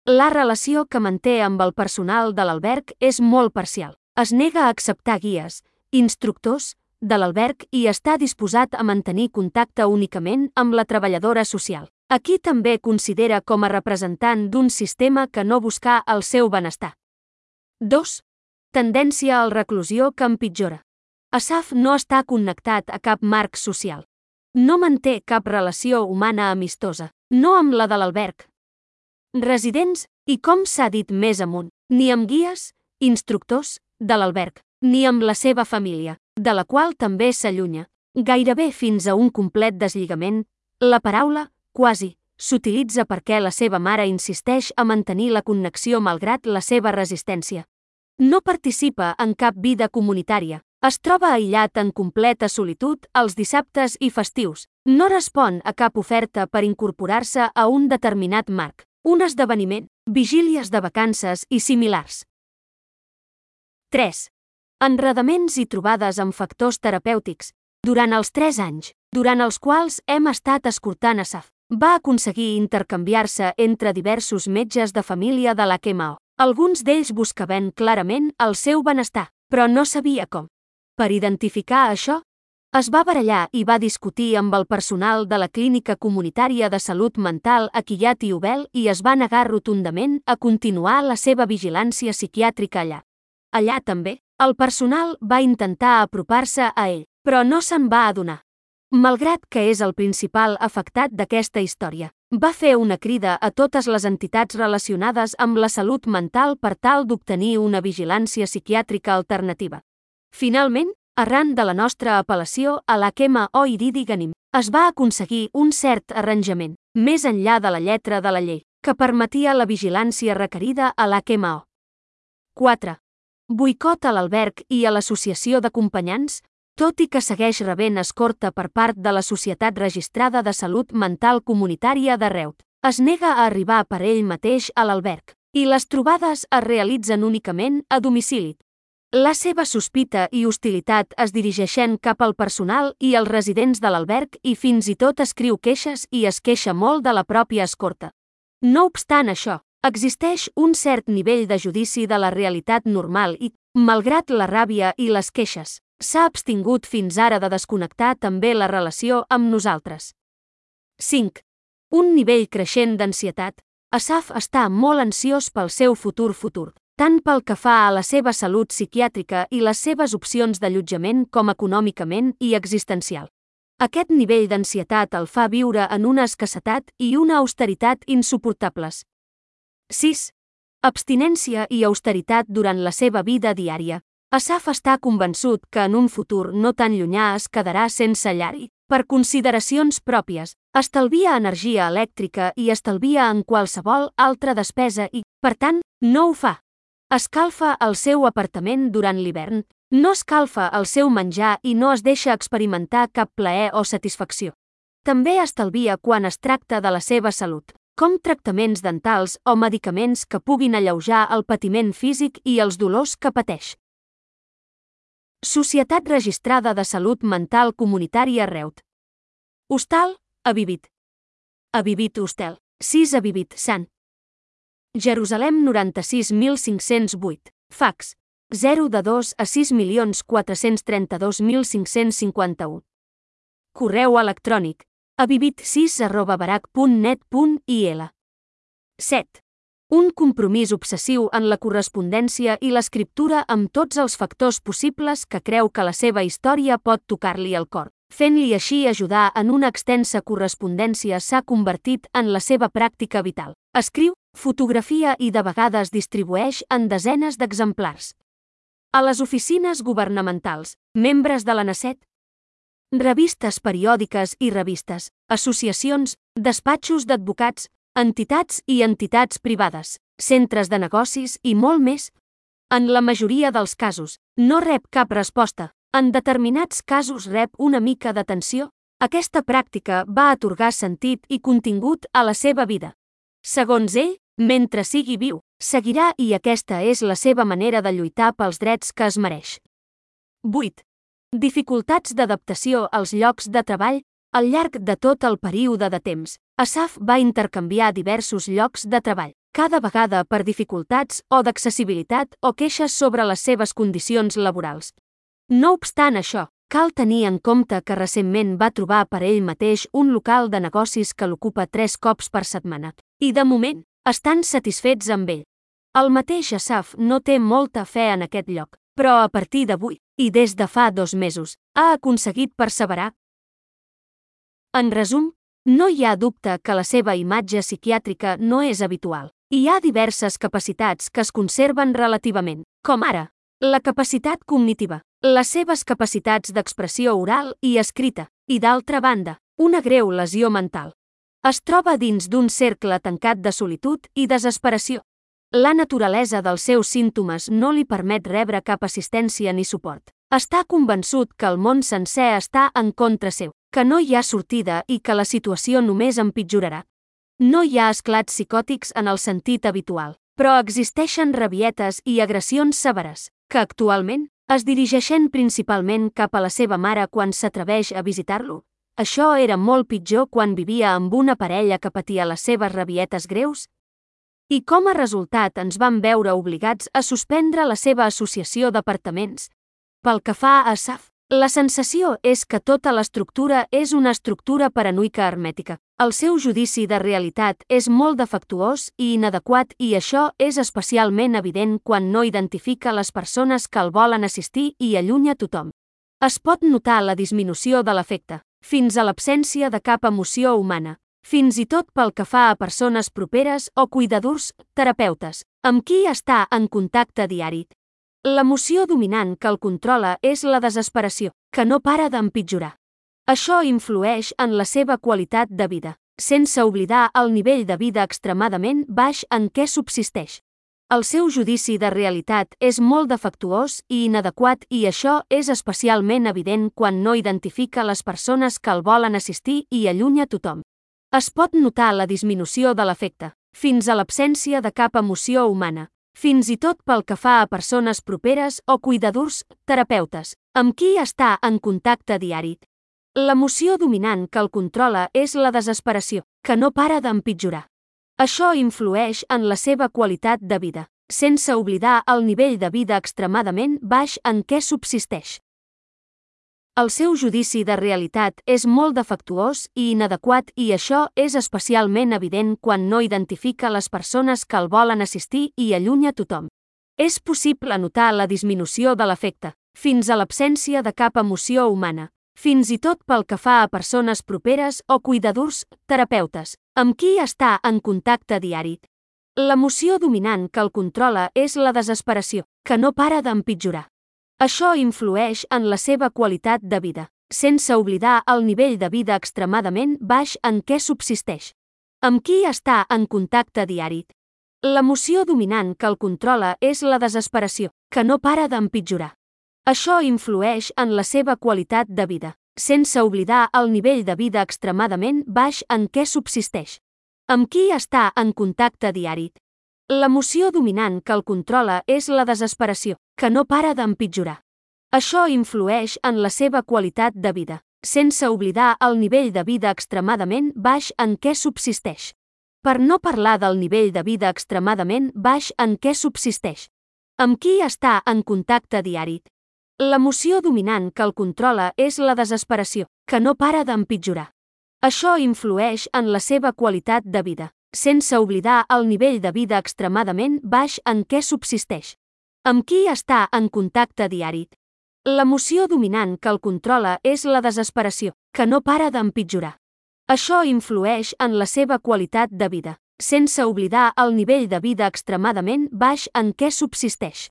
La relació que manté amb el personal de l'alberg és molt parcial. Es nega a acceptar guies, instructors, de l'alberg i està disposat a mantenir contacte únicament amb la treballadora social. Aquí també considera com a representant d'un sistema que no busca el seu benestar. 2. Tendència al reclusió que empitjora. Asaf no està connectat a cap marc social. No manté cap relació humana amistosa, no amb la de l'alberg. Residents, i com s'ha dit més amunt, ni amb guies, instructors, de l'alberg, ni amb la seva família, de la qual també s'allunya, gairebé fins a un complet deslligament, la paraula, quasi, s'utilitza perquè la seva mare insisteix a mantenir la connexió malgrat la seva resistència. No participa en cap vida comunitària, es troba aïllat en completa solitud els dissabtes i festius, no respon a cap oferta per incorporar-se a un determinat marc, un esdeveniment, vigílies de vacances i similars. 3. Enredaments i trobades amb factors terapèutics. Durant els 3 anys, durant els quals hem estat escoltant a Saf, va aconseguir intercanviar-se entre diversos metges de família de la Kemao. Alguns d'ells buscaven clarament el seu benestar, però no sabia com. Per identificar això, es va barallar i va discutir amb el personal de la Clínica Comunitària de Salut Mental a Quillat i Obel i es va negar rotundament a continuar la seva vigilància psiquiàtrica allà. Allà també, el personal va intentar apropar-se a ell, però no se'n va adonar. Malgrat que és el principal afectat d'aquesta història, va fer una crida a totes les entitats relacionades amb la salut mental per tal d'obtenir una vigilància psiquiàtrica alternativa. Finalment, arran de la nostra apel·lació a la Kema o Iridi es va aconseguir un cert arranjament, més enllà de la lletra de la llei, que permetia la vigilància requerida a la Kema 4. Boicot a l'alberg i a l'associació d'acompanyants, tot i que segueix rebent escorta per part de la Societat Registrada de Salut Mental Comunitària de Reut. Es nega a arribar per ell mateix a l'alberg, i les trobades es realitzen únicament a domicili. La seva sospita i hostilitat es dirigeixen cap al personal i als residents de l'alberg i fins i tot escriu queixes i es queixa molt de la pròpia escorta. No obstant això, Existeix un cert nivell de judici de la realitat normal i, malgrat la ràbia i les queixes, s'ha abstingut fins ara de desconnectar també la relació amb nosaltres. 5. Un nivell creixent d'ansietat. Asaf està molt ansiós pel seu futur futur, tant pel que fa a la seva salut psiquiàtrica i les seves opcions d'allotjament com econòmicament i existencial. Aquest nivell d'ansietat el fa viure en una escassetat i una austeritat insuportables, 6. Abstinència i austeritat durant la seva vida diària. Asaf està convençut que en un futur no tan llunyà es quedarà sense llar i, per consideracions pròpies, estalvia energia elèctrica i estalvia en qualsevol altra despesa i, per tant, no ho fa. Escalfa el seu apartament durant l'hivern, no escalfa el seu menjar i no es deixa experimentar cap plaer o satisfacció. També estalvia quan es tracta de la seva salut com tractaments dentals o medicaments que puguin alleujar el patiment físic i els dolors que pateix. Societat Registrada de Salut Mental Comunitària Reut. Hostal, Avivit. Avivit Hostel, 6 Avivit Sant. Jerusalem 96.508. Fax. 0 de 2 a 6.432.551. Correu electrònic avivit6.barac.net.il 7. Un compromís obsessiu en la correspondència i l'escriptura amb tots els factors possibles que creu que la seva història pot tocar-li el cor. Fent-li així ajudar en una extensa correspondència s'ha convertit en la seva pràctica vital. Escriu, fotografia i de vegades distribueix en desenes d'exemplars. A les oficines governamentals, membres de la NACET, revistes periòdiques i revistes, associacions, despatxos d'advocats, entitats i entitats privades, centres de negocis i molt més. En la majoria dels casos, no rep cap resposta. En determinats casos rep una mica d'atenció. Aquesta pràctica va atorgar sentit i contingut a la seva vida. Segons ell, Mentre sigui viu, seguirà i aquesta és la seva manera de lluitar pels drets que es mereix. 8. Dificultats d'adaptació als llocs de treball al llarg de tot el període de temps. Asaf va intercanviar diversos llocs de treball, cada vegada per dificultats o d'accessibilitat o queixes sobre les seves condicions laborals. No obstant això, cal tenir en compte que recentment va trobar per ell mateix un local de negocis que l'ocupa tres cops per setmana, i de moment, estan satisfets amb ell. El mateix Asaf no té molta fe en aquest lloc, però a partir d'avui, i des de fa dos mesos, ha aconseguit perseverar. En resum, no hi ha dubte que la seva imatge psiquiàtrica no és habitual. Hi ha diverses capacitats que es conserven relativament, com ara la capacitat cognitiva, les seves capacitats d'expressió oral i escrita, i d'altra banda, una greu lesió mental. Es troba dins d'un cercle tancat de solitud i desesperació. La naturalesa dels seus símptomes no li permet rebre cap assistència ni suport. Està convençut que el món sencer està en contra seu, que no hi ha sortida i que la situació només empitjorarà. No hi ha esclats psicòtics en el sentit habitual, però existeixen rabietes i agressions severes, que actualment es dirigeixen principalment cap a la seva mare quan s'atreveix a visitar-lo. Això era molt pitjor quan vivia amb una parella que patia les seves rabietes greus. I com a resultat ens vam veure obligats a suspendre la seva associació d'apartaments. Pel que fa a SAF, la sensació és que tota l'estructura és una estructura paranoica hermètica. El seu judici de realitat és molt defectuós i inadequat i això és especialment evident quan no identifica les persones que el volen assistir i allunya tothom. Es pot notar la disminució de l'efecte, fins a l'absència de cap emoció humana, fins i tot pel que fa a persones properes o cuidadors, terapeutes, amb qui està en contacte diari, L'emoció dominant que el controla és la desesperació, que no para d'empitjorar. Això influeix en la seva qualitat de vida, sense oblidar el nivell de vida extremadament baix en què subsisteix. El seu judici de realitat és molt defectuós i inadequat i això és especialment evident quan no identifica les persones que el volen assistir i allunya tothom. Es pot notar la disminució de l'efecte, fins a l'absència de cap emoció humana, fins i tot pel que fa a persones properes o cuidadors, terapeutes, amb qui està en contacte diari. L'emoció dominant que el controla és la desesperació, que no para d'empitjorar. Això influeix en la seva qualitat de vida, sense oblidar el nivell de vida extremadament baix en què subsisteix. El seu judici de realitat és molt defectuós i inadequat i això és especialment evident quan no identifica les persones que el volen assistir i allunya tothom. És possible notar la disminució de l'efecte, fins a l'absència de cap emoció humana, fins i tot pel que fa a persones properes o cuidadors, terapeutes, amb qui està en contacte diari. L'emoció dominant que el controla és la desesperació, que no para d'empitjorar. Això influeix en la seva qualitat de vida, sense oblidar el nivell de vida extremadament baix en què subsisteix. Amb qui està en contacte diari? L'emoció dominant que el controla és la desesperació, que no para d'empitjorar. Això influeix en la seva qualitat de vida, sense oblidar el nivell de vida extremadament baix en què subsisteix. Amb qui està en contacte diari? L'emoció dominant que el controla és la desesperació, que no para d'empitjorar. Això influeix en la seva qualitat de vida, sense oblidar el nivell de vida extremadament baix en què subsisteix. Per no parlar del nivell de vida extremadament baix en què subsisteix. Amb qui està en contacte diari? L'emoció dominant que el controla és la desesperació, que no para d'empitjorar. Això influeix en la seva qualitat de vida, sense oblidar el nivell de vida extremadament baix en què subsisteix. Amb qui està en contacte diari? L'emoció dominant que el controla és la desesperació, que no para d'empitjorar. Això influeix en la seva qualitat de vida, sense oblidar el nivell de vida extremadament baix en què subsisteix.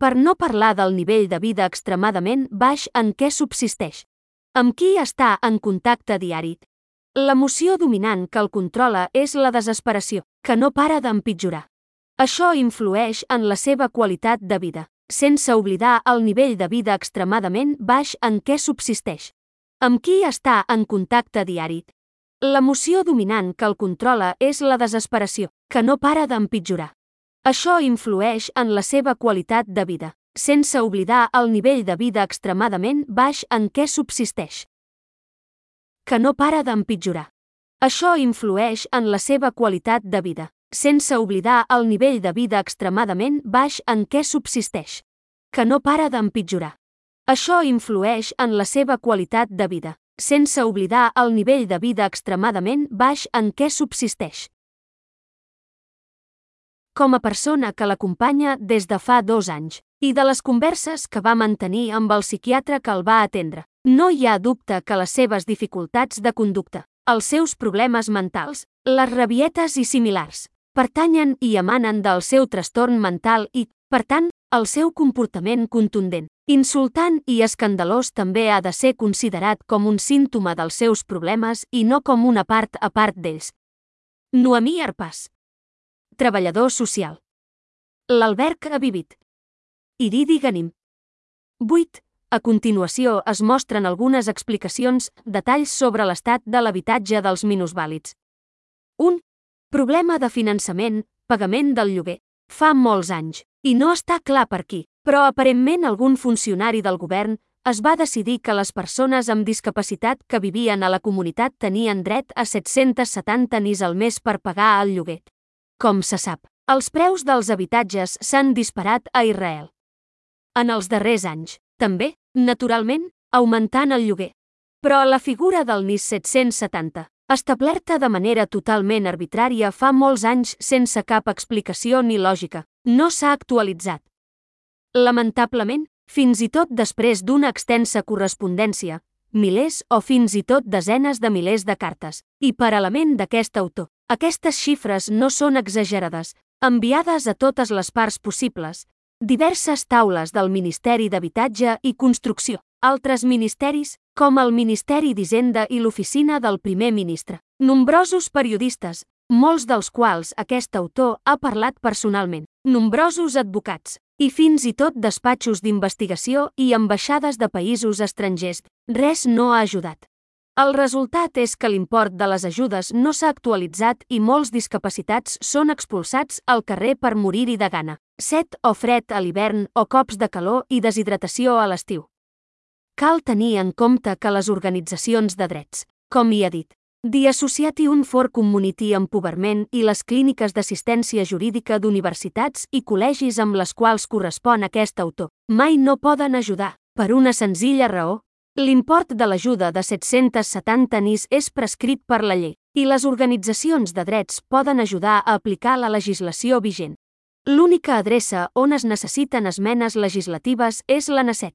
Per no parlar del nivell de vida extremadament baix en què subsisteix. Amb qui està en contacte diari? L'emoció dominant que el controla és la desesperació, que no para d'empitjorar. Això influeix en la seva qualitat de vida, sense oblidar el nivell de vida extremadament baix en què subsisteix. Amb qui està en contacte diari? L'emoció dominant que el controla és la desesperació, que no para d'empitjorar. Això influeix en la seva qualitat de vida, sense oblidar el nivell de vida extremadament baix en què subsisteix. Que no para d'empitjorar. Això influeix en la seva qualitat de vida, sense oblidar el nivell de vida extremadament baix en què subsisteix. Que no para d'empitjorar. Això influeix en la seva qualitat de vida, sense oblidar el nivell de vida extremadament baix en què subsisteix. Com a persona que l'acompanya des de fa dos anys, i de les converses que va mantenir amb el psiquiatre que el va atendre, no hi ha dubte que les seves dificultats de conducta, els seus problemes mentals, les rabietes i similars, pertanyen i emanen del seu trastorn mental i, per tant, el seu comportament contundent, insultant i escandalós també ha de ser considerat com un símptoma dels seus problemes i no com una part a part d'ells. Noemí Arpàs. Treballador social. L'Alberg ha vivit. Iridi Ganim. 8. A continuació es mostren algunes explicacions, detalls sobre l'estat de l'habitatge dels minusvàlids. 1. Problema de finançament, pagament del lloguer. Fa molts anys. I no està clar per qui, però aparentment algun funcionari del govern es va decidir que les persones amb discapacitat que vivien a la comunitat tenien dret a 770 nis al mes per pagar el lloguer. Com se sap, els preus dels habitatges s'han disparat a Israel. En els darrers anys, també, naturalment, augmentant el lloguer. Però la figura del NIS 770, establerta de manera totalment arbitrària fa molts anys sense cap explicació ni lògica, no s'ha actualitzat. Lamentablement, fins i tot després d'una extensa correspondència, milers o fins i tot desenes de milers de cartes, i per element d'aquest autor, aquestes xifres no són exagerades, enviades a totes les parts possibles, diverses taules del Ministeri d'Habitatge i Construcció, altres ministeris, com el Ministeri d'Hisenda i l'Oficina del Primer Ministre, nombrosos periodistes, molts dels quals aquest autor ha parlat personalment, nombrosos advocats, i fins i tot despatxos d'investigació i ambaixades de països estrangers, res no ha ajudat. El resultat és que l'import de les ajudes no s'ha actualitzat i molts discapacitats són expulsats al carrer per morir-hi de gana, set o fred a l'hivern o cops de calor i deshidratació a l'estiu. Cal tenir en compte que les organitzacions de drets, com hi ha dit, The Associati un for Community Empowerment i les clíniques d'assistència jurídica d'universitats i col·legis amb les quals correspon aquest autor, mai no poden ajudar, per una senzilla raó. L'import de l'ajuda de 770 NIS és prescrit per la llei, i les organitzacions de drets poden ajudar a aplicar la legislació vigent. L'única adreça on es necessiten esmenes legislatives és la NACET.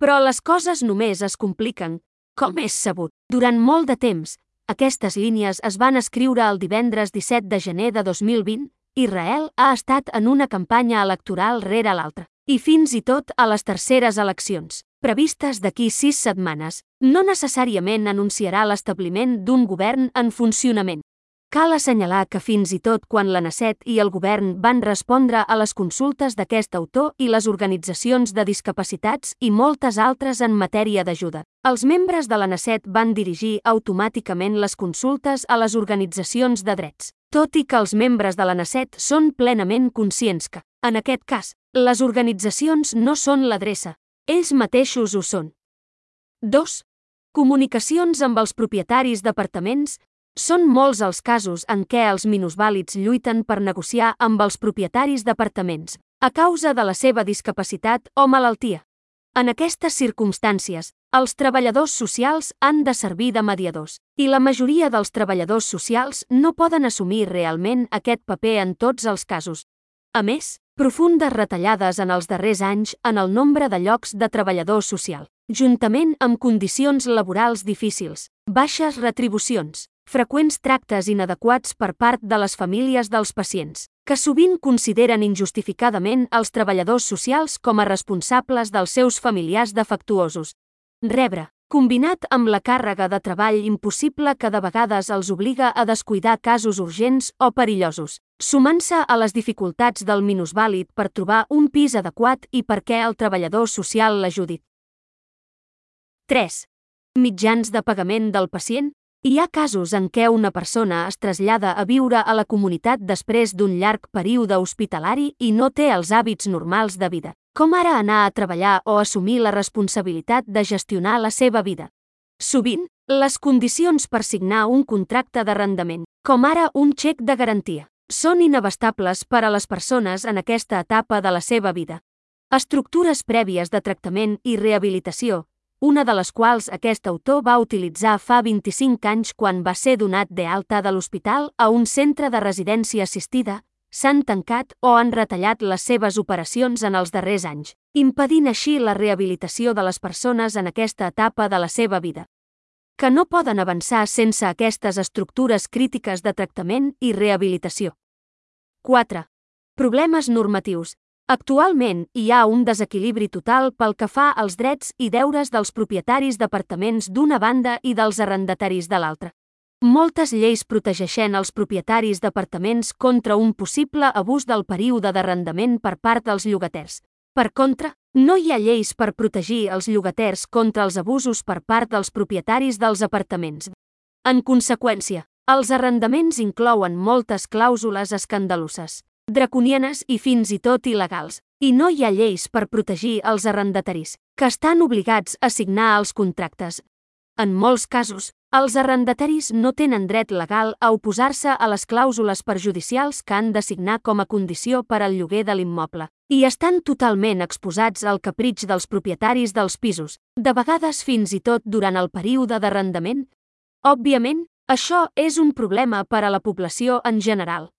Però les coses només es compliquen com és sabut, durant molt de temps, aquestes línies es van escriure el divendres 17 de gener de 2020, Israel ha estat en una campanya electoral rere l'altra, i fins i tot a les terceres eleccions, previstes d'aquí sis setmanes, no necessàriament anunciarà l'establiment d'un govern en funcionament. Cal assenyalar que fins i tot quan la NACET i el govern van respondre a les consultes d'aquest autor i les organitzacions de discapacitats i moltes altres en matèria d'ajuda, els membres de la NACET van dirigir automàticament les consultes a les organitzacions de drets, tot i que els membres de la NACET són plenament conscients que, en aquest cas, les organitzacions no són l'adreça, ells mateixos ho són. 2. Comunicacions amb els propietaris d'apartaments, són molts els casos en què els minusvàlids lluiten per negociar amb els propietaris d'apartaments, a causa de la seva discapacitat o malaltia. En aquestes circumstàncies, els treballadors socials han de servir de mediadors, i la majoria dels treballadors socials no poden assumir realment aquest paper en tots els casos. A més, profundes retallades en els darrers anys en el nombre de llocs de treballador social, juntament amb condicions laborals difícils, baixes retribucions, freqüents tractes inadequats per part de les famílies dels pacients, que sovint consideren injustificadament els treballadors socials com a responsables dels seus familiars defectuosos. Rebre, combinat amb la càrrega de treball impossible que de vegades els obliga a descuidar casos urgents o perillosos, sumant-se a les dificultats del minusvàlid per trobar un pis adequat i perquè el treballador social l'ajudi. 3. mitjans de pagament del pacient, hi ha casos en què una persona es trasllada a viure a la comunitat després d'un llarg període hospitalari i no té els hàbits normals de vida, com ara anar a treballar o assumir la responsabilitat de gestionar la seva vida. Sovint, les condicions per signar un contracte d'arrendament, com ara un xec de garantia, són inabastables per a les persones en aquesta etapa de la seva vida. Estructures prèvies de tractament i rehabilitació, una de les quals aquest autor va utilitzar fa 25 anys quan va ser donat de alta de l'hospital a un centre de residència assistida, s'han tancat o han retallat les seves operacions en els darrers anys, impedint així la rehabilitació de les persones en aquesta etapa de la seva vida. Que no poden avançar sense aquestes estructures crítiques de tractament i rehabilitació. 4. Problemes normatius. Actualment hi ha un desequilibri total pel que fa als drets i deures dels propietaris d'apartaments d'una banda i dels arrendataris de l'altra. Moltes lleis protegeixen els propietaris d'apartaments contra un possible abús del període d'arrendament per part dels llogaters. Per contra, no hi ha lleis per protegir els llogaters contra els abusos per part dels propietaris dels apartaments. En conseqüència, els arrendaments inclouen moltes clàusules escandaloses draconianes i fins i tot il·legals, i no hi ha lleis per protegir els arrendataris, que estan obligats a signar els contractes. En molts casos, els arrendataris no tenen dret legal a oposar-se a les clàusules perjudicials que han de signar com a condició per al lloguer de l'immoble, i estan totalment exposats al capritx dels propietaris dels pisos, de vegades fins i tot durant el període d'arrendament. Òbviament, això és un problema per a la població en general.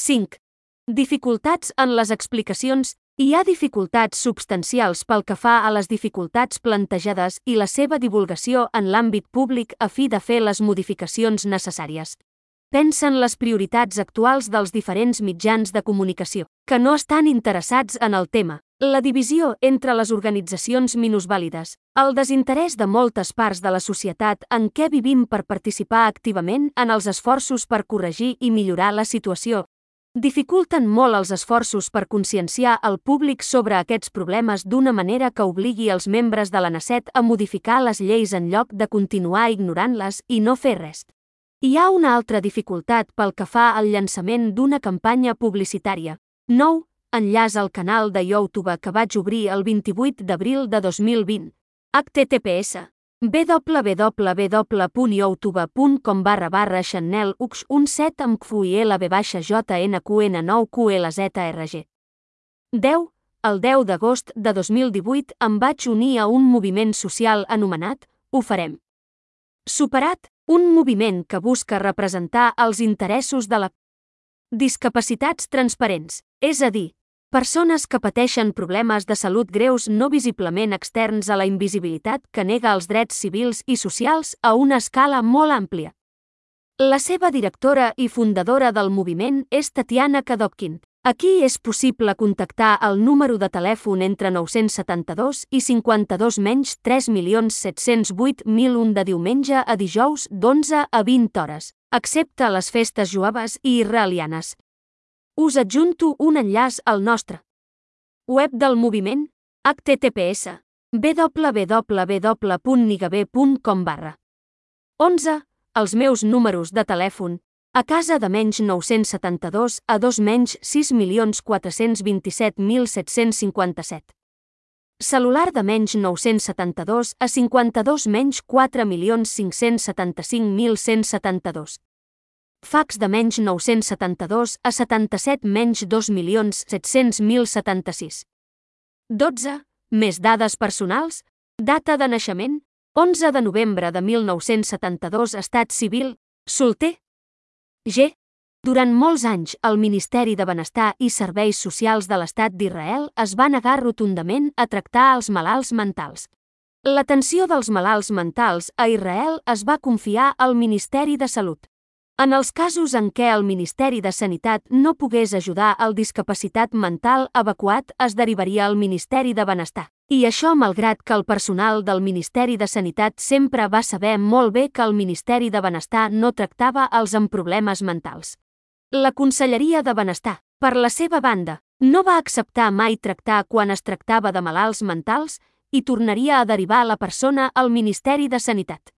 5. Dificultats en les explicacions. Hi ha dificultats substancials pel que fa a les dificultats plantejades i la seva divulgació en l'àmbit públic a fi de fer les modificacions necessàries. Pensen les prioritats actuals dels diferents mitjans de comunicació, que no estan interessats en el tema, la divisió entre les organitzacions minusvàlides, el desinterès de moltes parts de la societat en què vivim per participar activament en els esforços per corregir i millorar la situació, dificulten molt els esforços per conscienciar el públic sobre aquests problemes d'una manera que obligui els membres de la NACET a modificar les lleis en lloc de continuar ignorant-les i no fer res. Hi ha una altra dificultat pel que fa al llançament d'una campanya publicitària. 9. Enllaç al canal de YouTube que vaig obrir el 28 d'abril de 2020. HTTPS www.youtube.com barra barra Chanel Ux 17 amb QIL B baixa JNQN 9 QLZRG. 10. El 10 d'agost de 2018 em vaig unir a un moviment social anomenat Ho farem. Superat, un moviment que busca representar els interessos de la discapacitats transparents, és a dir, Persones que pateixen problemes de salut greus no visiblement externs a la invisibilitat que nega els drets civils i socials a una escala molt àmplia. La seva directora i fundadora del moviment és Tatiana Kadokkin. Aquí és possible contactar el número de telèfon entre 972 i 52 menys 3.708.001 de diumenge a dijous d'11 a 20 hores, excepte les festes jueves i israelianes, us adjunto un enllaç al nostre web del moviment https www.nigabe.com barra 11. Els meus números de telèfon a casa de menys 972 a 2 menys 6.427.757. Celular de menys 972 a 52 menys 4.575.172. Fax de menys 972 a 77 menys 2.700.076. 12. Més dades personals. Data de naixement. 11 de novembre de 1972 Estat civil. Solter. G. Durant molts anys, el Ministeri de Benestar i Serveis Socials de l'Estat d'Israel es va negar rotundament a tractar els malalts mentals. L'atenció dels malalts mentals a Israel es va confiar al Ministeri de Salut. En els casos en què el Ministeri de Sanitat no pogués ajudar al discapacitat mental evacuat, es derivaria al Ministeri de Benestar. I això malgrat que el personal del Ministeri de Sanitat sempre va saber molt bé que el Ministeri de Benestar no tractava els amb problemes mentals. La Conselleria de Benestar, per la seva banda, no va acceptar mai tractar quan es tractava de malalts mentals i tornaria a derivar la persona al Ministeri de Sanitat.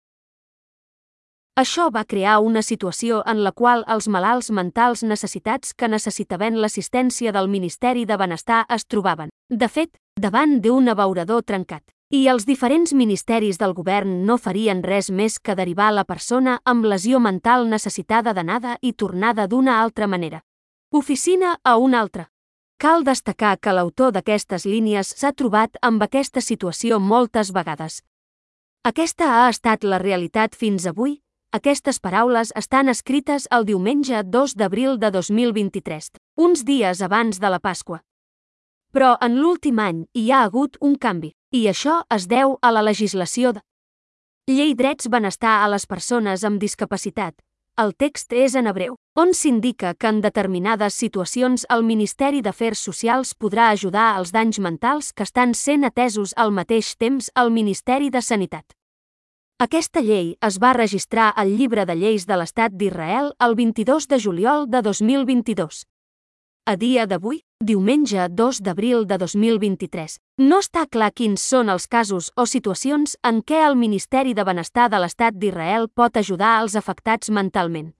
Això va crear una situació en la qual els malalts mentals necessitats que necessitaven l'assistència del Ministeri de Benestar es trobaven, de fet, davant d'un abeurador trencat. I els diferents ministeris del govern no farien res més que derivar la persona amb lesió mental necessitada d'anada i tornada d'una altra manera. Oficina a una altra. Cal destacar que l'autor d'aquestes línies s'ha trobat amb aquesta situació moltes vegades. Aquesta ha estat la realitat fins avui, aquestes paraules estan escrites el diumenge 2 d'abril de 2023, uns dies abans de la Pasqua. Però en l'últim any hi ha hagut un canvi, i això es deu a la legislació de Llei Drets Benestar a les persones amb discapacitat. El text és en hebreu, on s'indica que en determinades situacions el Ministeri d'Afers Socials podrà ajudar als danys mentals que estan sent atesos al mateix temps al Ministeri de Sanitat. Aquesta llei es va registrar al Llibre de Lleis de l'Estat d'Israel el 22 de juliol de 2022. A dia d'avui, diumenge 2 d'abril de 2023, no està clar quins són els casos o situacions en què el Ministeri de Benestar de l'Estat d'Israel pot ajudar als afectats mentalment.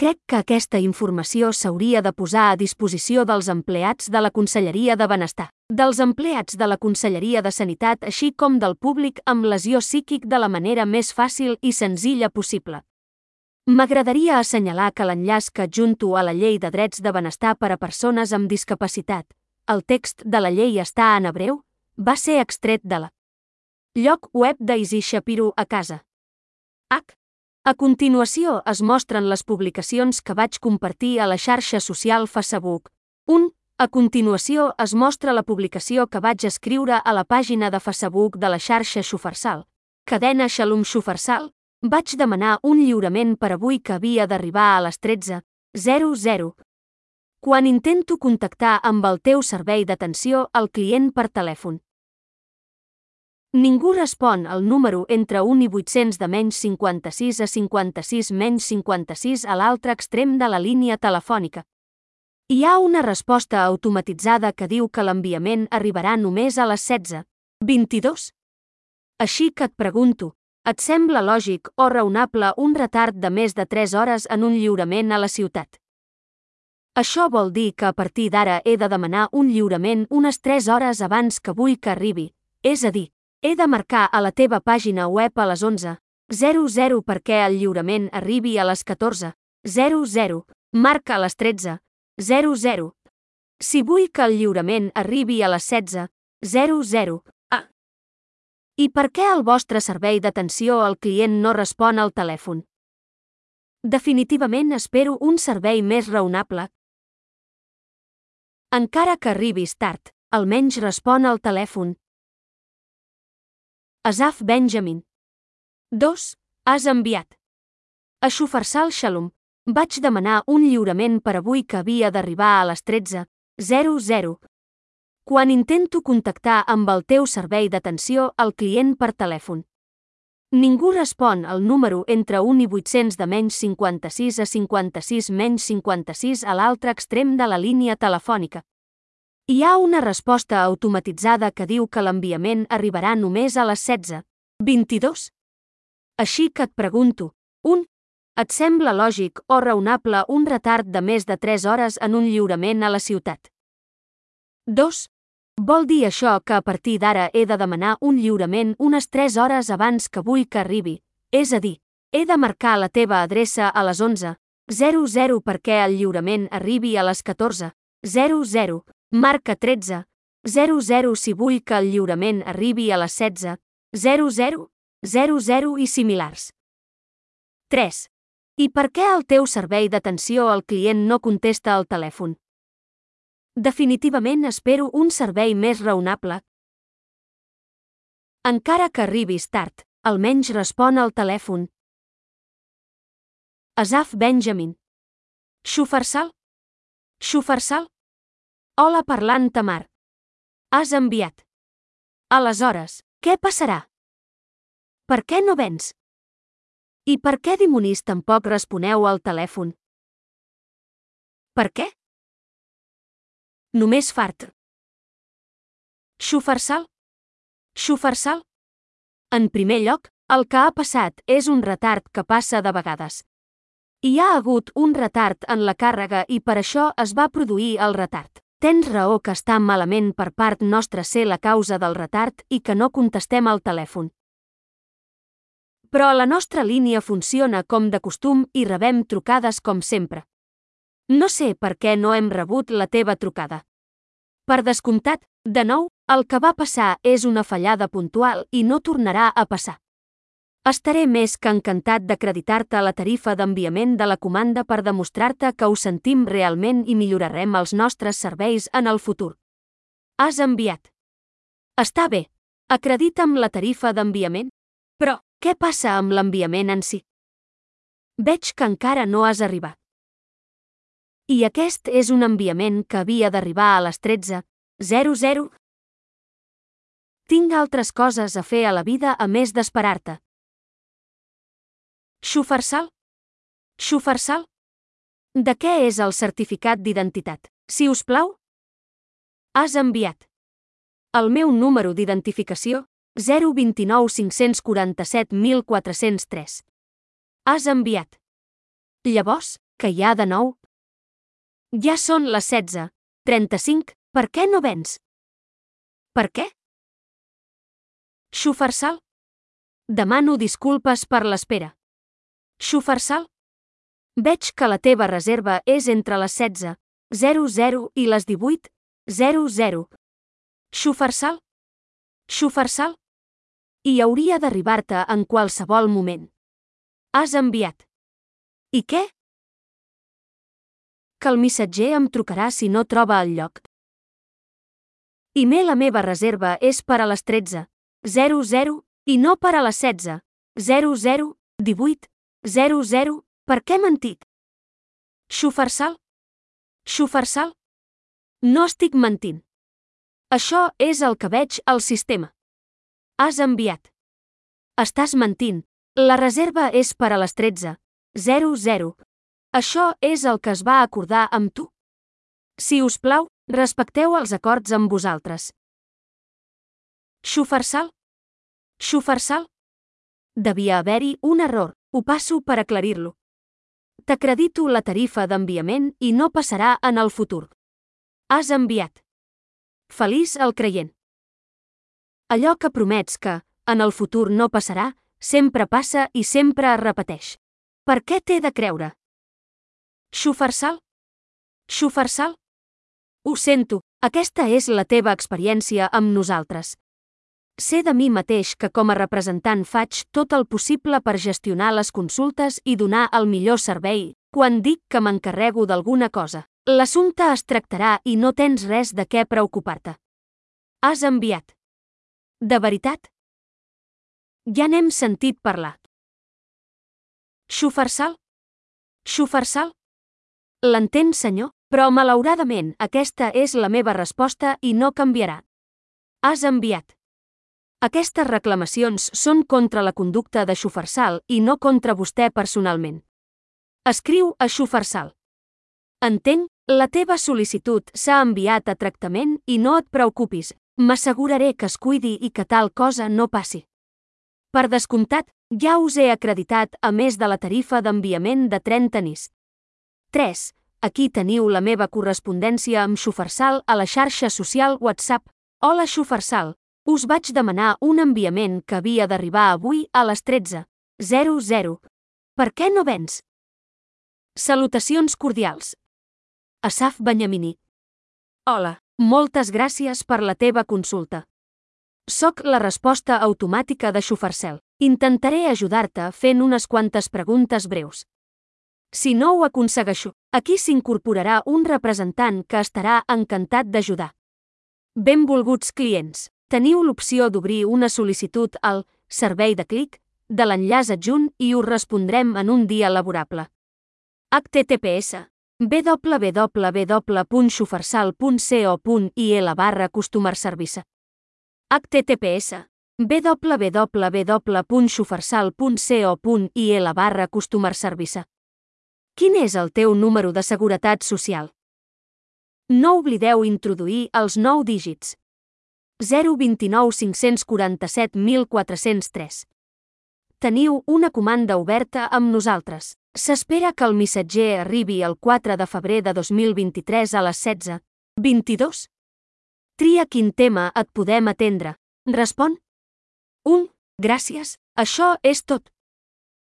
Crec que aquesta informació s'hauria de posar a disposició dels empleats de la Conselleria de Benestar, dels empleats de la Conselleria de Sanitat així com del públic amb lesió psíquic de la manera més fàcil i senzilla possible. M'agradaria assenyalar que l'enllaç que adjunto a la Llei de Drets de Benestar per a Persones amb Discapacitat, el text de la llei està en hebreu, va ser extret de la lloc web d'Isi Shapiro a casa. H. A continuació es mostren les publicacions que vaig compartir a la xarxa social Facebook. 1. A continuació es mostra la publicació que vaig escriure a la pàgina de Facebook de la xarxa Xufarsal. Cadena Shalom Xufarsal. Vaig demanar un lliurament per avui que havia d'arribar a les 13.00. Quan intento contactar amb el teu servei d'atenció al client per telèfon. Ningú respon al número entre 1 i 800 de menys 56 a 56 menys 56 a l'altre extrem de la línia telefònica. Hi ha una resposta automatitzada que diu que l'enviament arribarà només a les 16. 22. Així que et pregunto, et sembla lògic o raonable un retard de més de 3 hores en un lliurament a la ciutat? Això vol dir que a partir d'ara he de demanar un lliurament unes 3 hores abans que vull que arribi, és a dir, he de marcar a la teva pàgina web a les 11.00 perquè el lliurament arribi a les 14.00. Marca a les 13.00. Si vull que el lliurament arribi a les 16.00. Ah. I per què el vostre servei d'atenció al client no respon al telèfon? Definitivament espero un servei més raonable. Encara que arribis tard, almenys respon al telèfon Asaf Benjamin. 2. Has enviat. A Xufarsal Shalom. Vaig demanar un lliurament per avui que havia d'arribar a les 13.00. Quan intento contactar amb el teu servei d'atenció al client per telèfon. Ningú respon al número entre 1 i 800 de menys 56 a 56 menys 56 a l'altre extrem de la línia telefònica. Hi ha una resposta automatitzada que diu que l'enviament arribarà només a les 16. 22. Així que et pregunto, 1. Et sembla lògic o raonable un retard de més de 3 hores en un lliurament a la ciutat? 2. Vol dir això que a partir d'ara he de demanar un lliurament unes 3 hores abans que vull que arribi, és a dir, he de marcar la teva adreça a les 11.00 perquè el lliurament arribi a les 14.00 Marca 13. 00 si vull que el lliurament arribi a les 16. 00. 00 i similars. 3. I per què el teu servei d'atenció al client no contesta al telèfon? Definitivament espero un servei més raonable. Encara que arribis tard, almenys respon al telèfon. Asaf Benjamin. Xufarsal? Xufarsal? Hola parlant Tamar. Has enviat. Aleshores, què passarà? Per què no vens? I per què dimonis tampoc responeu al telèfon? Per què? Només fart. Xufarsal? Xufarsal? En primer lloc, el que ha passat és un retard que passa de vegades. Hi ha hagut un retard en la càrrega i per això es va produir el retard. Tens raó que està malament per part nostra ser la causa del retard i que no contestem al telèfon. Però la nostra línia funciona com de costum i rebem trucades com sempre. No sé per què no hem rebut la teva trucada. Per descomptat, de nou, el que va passar és una fallada puntual i no tornarà a passar. Estaré més que encantat d'acreditar-te la tarifa d'enviament de la comanda per demostrar-te que ho sentim realment i millorarem els nostres serveis en el futur. Has enviat. Està bé. Acredita'm la tarifa d'enviament. Però, què passa amb l'enviament en si? Veig que encara no has arribat. I aquest és un enviament que havia d'arribar a les 13.00. Tinc altres coses a fer a la vida a més d'esperar-te. Xufarsal? Xufarsal? De què és el certificat d'identitat? Si us plau? Has enviat. El meu número d'identificació, 029 547 1403. Has enviat. Llavors, que hi ha de nou? Ja són les 16. 35. Per què no vens? Per què? Xufarsal? Demano disculpes per l'espera. Xufarsal? Veig que la teva reserva és entre les 16.00 i les 18.00. Xufarsal? Xufarsal? I hauria d'arribar-te en qualsevol moment. Has enviat. I què? Que el missatger em trucarà si no troba el lloc. I me la meva reserva és per a les 13. 00 i no per a les 16. 00, 18, 00, per què mentit? Xufarsal? Xufarsal? No estic mentint. Això és el que veig al sistema. Has enviat. Estàs mentint. La reserva és per a les 13. 00. Això és el que es va acordar amb tu. Si us plau, respecteu els acords amb vosaltres. Xufarsal? Xufarsal? Devia haver-hi un error, ho passo per aclarir-lo. T'acredito la tarifa d'enviament i no passarà en el futur. Has enviat. Feliç el creient. Allò que promets que, en el futur no passarà, sempre passa i sempre es repeteix. Per què t'he de creure? Xufarsal? Xufarsal? Ho sento, aquesta és la teva experiència amb nosaltres. Sé de mi mateix que com a representant faig tot el possible per gestionar les consultes i donar el millor servei. Quan dic que m'encarrego d'alguna cosa, l'assumpte es tractarà i no tens res de què preocupar-te. Has enviat. De veritat? Ja n'hem sentit parlar. Xufarsal? Xufarsal? L'entén, senyor, però malauradament aquesta és la meva resposta i no canviarà. Has enviat. Aquestes reclamacions són contra la conducta de Xufarsal i no contra vostè personalment. Escriu a Xufarsal. Entenc, la teva sol·licitud s'ha enviat a tractament i no et preocupis, m'asseguraré que es cuidi i que tal cosa no passi. Per descomptat, ja us he acreditat a més de la tarifa d'enviament de 30 nis. 3. Aquí teniu la meva correspondència amb Xufarsal a la xarxa social WhatsApp. Hola Xufarsal, us vaig demanar un enviament que havia d'arribar avui a les 13.00. Per què no vens? Salutacions cordials. Asaf Benyamini. Hola, moltes gràcies per la teva consulta. Soc la resposta automàtica de Xufarcel. Intentaré ajudar-te fent unes quantes preguntes breus. Si no ho aconsegueixo, aquí s'incorporarà un representant que estarà encantat d'ajudar. Benvolguts clients teniu l'opció d'obrir una sol·licitud al servei de clic de l'enllaç adjunt i us respondrem en un dia laborable. https www.xufarsal.co.il barra Customer Service https www.xufarsal.co.il barra Customer Service Quin és el teu número de seguretat social? No oblideu introduir els nou dígits 029 547 1403. Teniu una comanda oberta amb nosaltres. S'espera que el missatger arribi el 4 de febrer de 2023 a les 16. 22. Tria quin tema et podem atendre. Respon. 1. Gràcies, això és tot.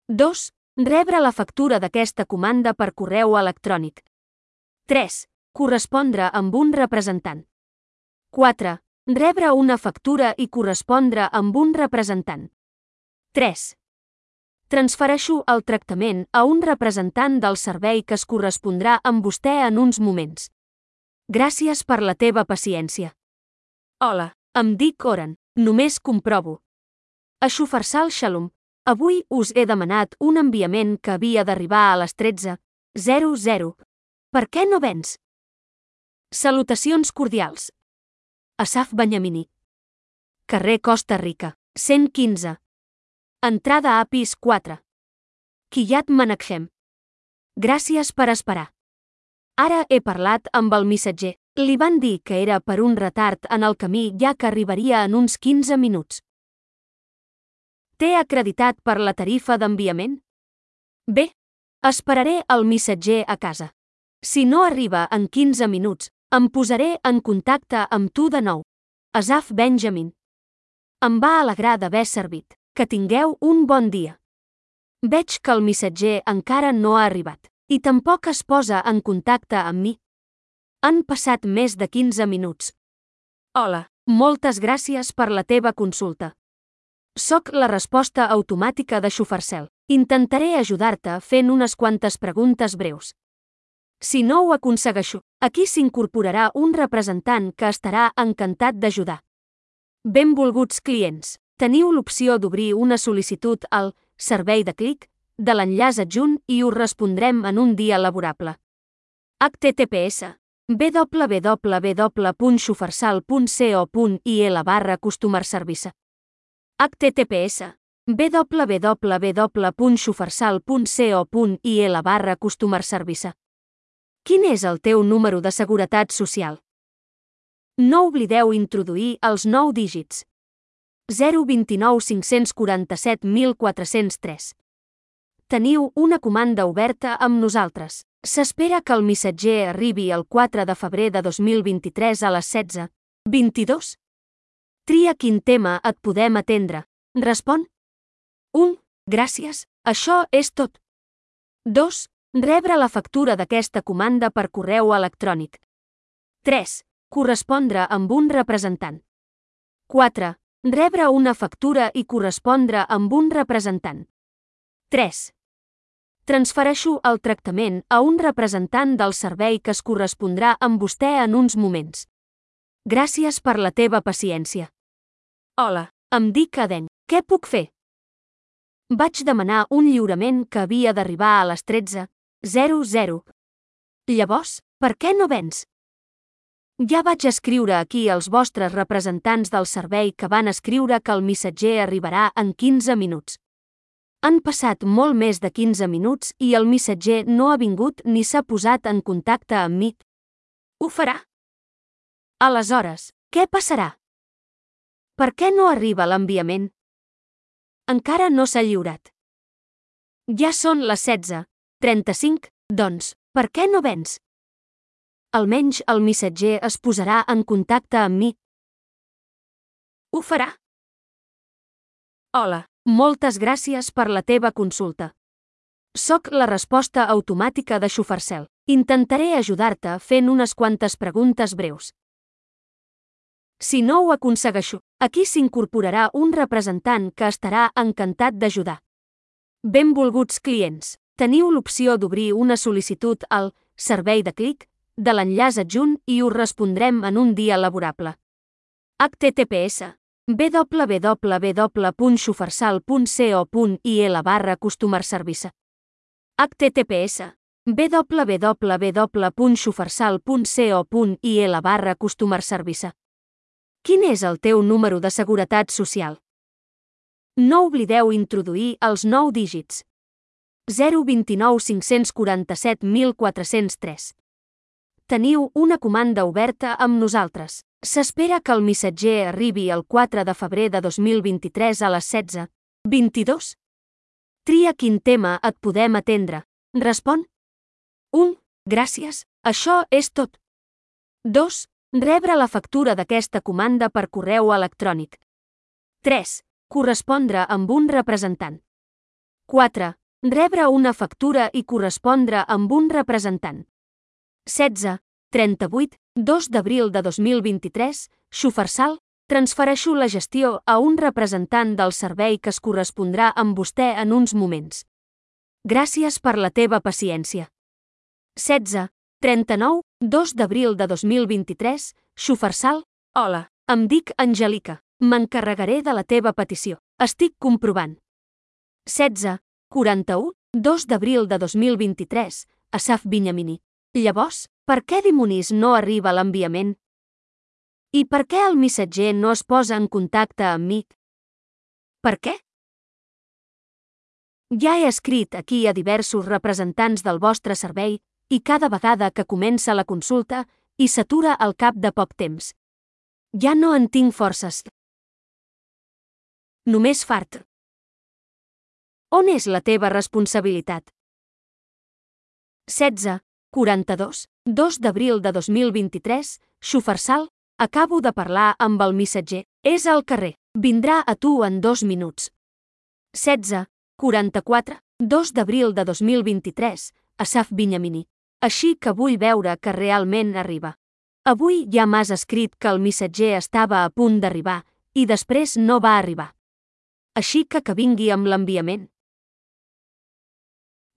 2. Rebre la factura d'aquesta comanda per correu electrònic. 3. Correspondre amb un representant. 4. Rebre una factura i correspondre amb un representant. 3. Transfereixo el tractament a un representant del servei que es correspondrà amb vostè en uns moments. Gràcies per la teva paciència. Hola, em dic Oren, només comprovo. A Xufarsal Shalom, avui us he demanat un enviament que havia d'arribar a les 13.00. Per què no vens? Salutacions cordials. Asaf Benyamini. Carrer Costa Rica, 115. Entrada a pis 4. Kiat Menachem. Gràcies per esperar. Ara he parlat amb el missatger. Li van dir que era per un retard en el camí ja que arribaria en uns 15 minuts. Té acreditat per la tarifa d'enviament? Bé, esperaré el missatger a casa. Si no arriba en 15 minuts, em posaré en contacte amb tu de nou. Asaf Benjamin. Em va alegrar d'haver servit. Que tingueu un bon dia. Veig que el missatger encara no ha arribat i tampoc es posa en contacte amb mi. Han passat més de 15 minuts. Hola, moltes gràcies per la teva consulta. Soc la resposta automàtica de Xufarcel. Intentaré ajudar-te fent unes quantes preguntes breus. Si no ho aconsegueixo, aquí s'incorporarà un representant que estarà encantat d'ajudar. Benvolguts clients, teniu l'opció d'obrir una sol·licitud al servei de clic de l'enllaç adjunt i us respondrem en un dia laborable. https www.xufarsal.co.il barra Customer Service https www.xufarsal.co.il barra Customer Service Quin és el teu número de seguretat social? No oblideu introduir els 9 dígits. 029 547 1403. Teniu una comanda oberta amb nosaltres. S'espera que el missatger arribi el 4 de febrer de 2023 a les 16. 22. Tria quin tema et podem atendre. Respon. 1. Gràcies, això és tot. 2. Rebre la factura d'aquesta comanda per correu electrònic. 3. Correspondre amb un representant. 4. Rebre una factura i correspondre amb un representant. 3. Transfereixo el tractament a un representant del servei que es correspondrà amb vostè en uns moments. Gràcies per la teva paciència. Hola, em dic Aden. Què puc fer? Vaig demanar un lliurament que havia d'arribar a les 13 00. Llavors, per què no vens? Ja vaig escriure aquí als vostres representants del servei que van escriure que el missatger arribarà en 15 minuts. Han passat molt més de 15 minuts i el missatger no ha vingut ni s'ha posat en contacte amb mi. Ho farà? Aleshores, què passarà? Per què no arriba l'enviament? Encara no s'ha lliurat. Ja són les 16, 35, doncs, per què no vens? Almenys el missatger es posarà en contacte amb mi. Ho farà. Hola, moltes gràcies per la teva consulta. Soc la resposta automàtica de Xufarcel. Intentaré ajudar-te fent unes quantes preguntes breus. Si no ho aconsegueixo, aquí s'incorporarà un representant que estarà encantat d'ajudar. Benvolguts clients, teniu l'opció d'obrir una sol·licitud al servei de clic de l'enllaç adjunt i us respondrem en un dia laborable. https www.xufarsal.co.il barra Customer Service https www.xufarsal.co.il barra Customer Service Quin és el teu número de seguretat social? No oblideu introduir els 9 dígits 029 547 1403. Teniu una comanda oberta amb nosaltres. S'espera que el missatger arribi el 4 de febrer de 2023 a les 16. 22. Tria quin tema et podem atendre. Respon. 1. Gràcies, això és tot. 2. Rebre la factura d'aquesta comanda per correu electrònic. 3. Correspondre amb un representant. 4. Rebre una factura i correspondre amb un representant. 16. 38. 2 d'abril de 2023, Xufarsal, transfereixo la gestió a un representant del servei que es correspondrà amb vostè en uns moments. Gràcies per la teva paciència. 16. 39. 2 d'abril de 2023, Xufarsal, hola, em dic Angelica, m'encarregaré de la teva petició, estic comprovant. 16. 41. 2 d'abril de 2023, Asaf Binyamini. Llavors, per què dimonis no arriba l'enviament? I per què el missatger no es posa en contacte amb mi? Per què? Ja he escrit aquí a diversos representants del vostre servei i cada vegada que comença la consulta i s'atura al cap de poc temps. Ja no en tinc forces. Només fart. On és la teva responsabilitat? 16. 42. 2 d'abril de 2023, Xufarsal, acabo de parlar amb el missatger. És al carrer. Vindrà a tu en dos minuts. 16. 44. 2 d'abril de 2023, Asaf Binyamini. Així que vull veure que realment arriba. Avui ja m'has escrit que el missatger estava a punt d'arribar i després no va arribar. Així que que vingui amb l'enviament.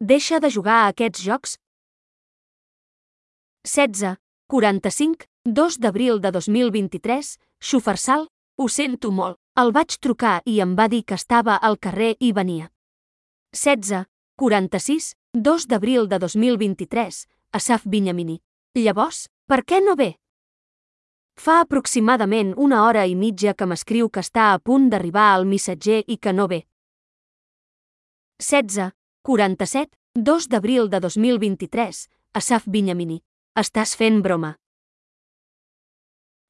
Deixa de jugar a aquests jocs 16, 45, 2 d'abril de 2023, Xufarsal, ho sento molt. El vaig trucar i em va dir que estava al carrer i venia. 16, 46, 2 d'abril de 2023, Asaf Binyamini. Llavors, per què no ve? Fa aproximadament una hora i mitja que m'escriu que està a punt d'arribar al missatger i que no ve. 16, 47, 2 d'abril de 2023, Asaf Binyamini. Estàs fent broma.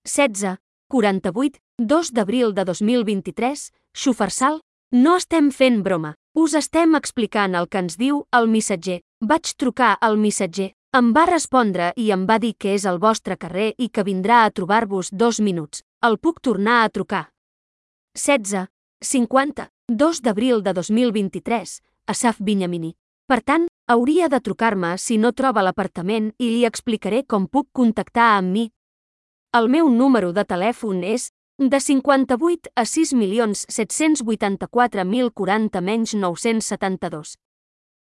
16. 48. 2 d'abril de 2023, Xufarsal, no estem fent broma. Us estem explicant el que ens diu el missatger. Vaig trucar al missatger. Em va respondre i em va dir que és al vostre carrer i que vindrà a trobar-vos dos minuts. El puc tornar a trucar. 16. 50. 2 d'abril de 2023, Asaf Binyamini. Per tant, Hauria de trucar-me si no troba l'apartament i li explicaré com puc contactar amb mi. El meu número de telèfon és de 58 a 6.784.040 menys 972.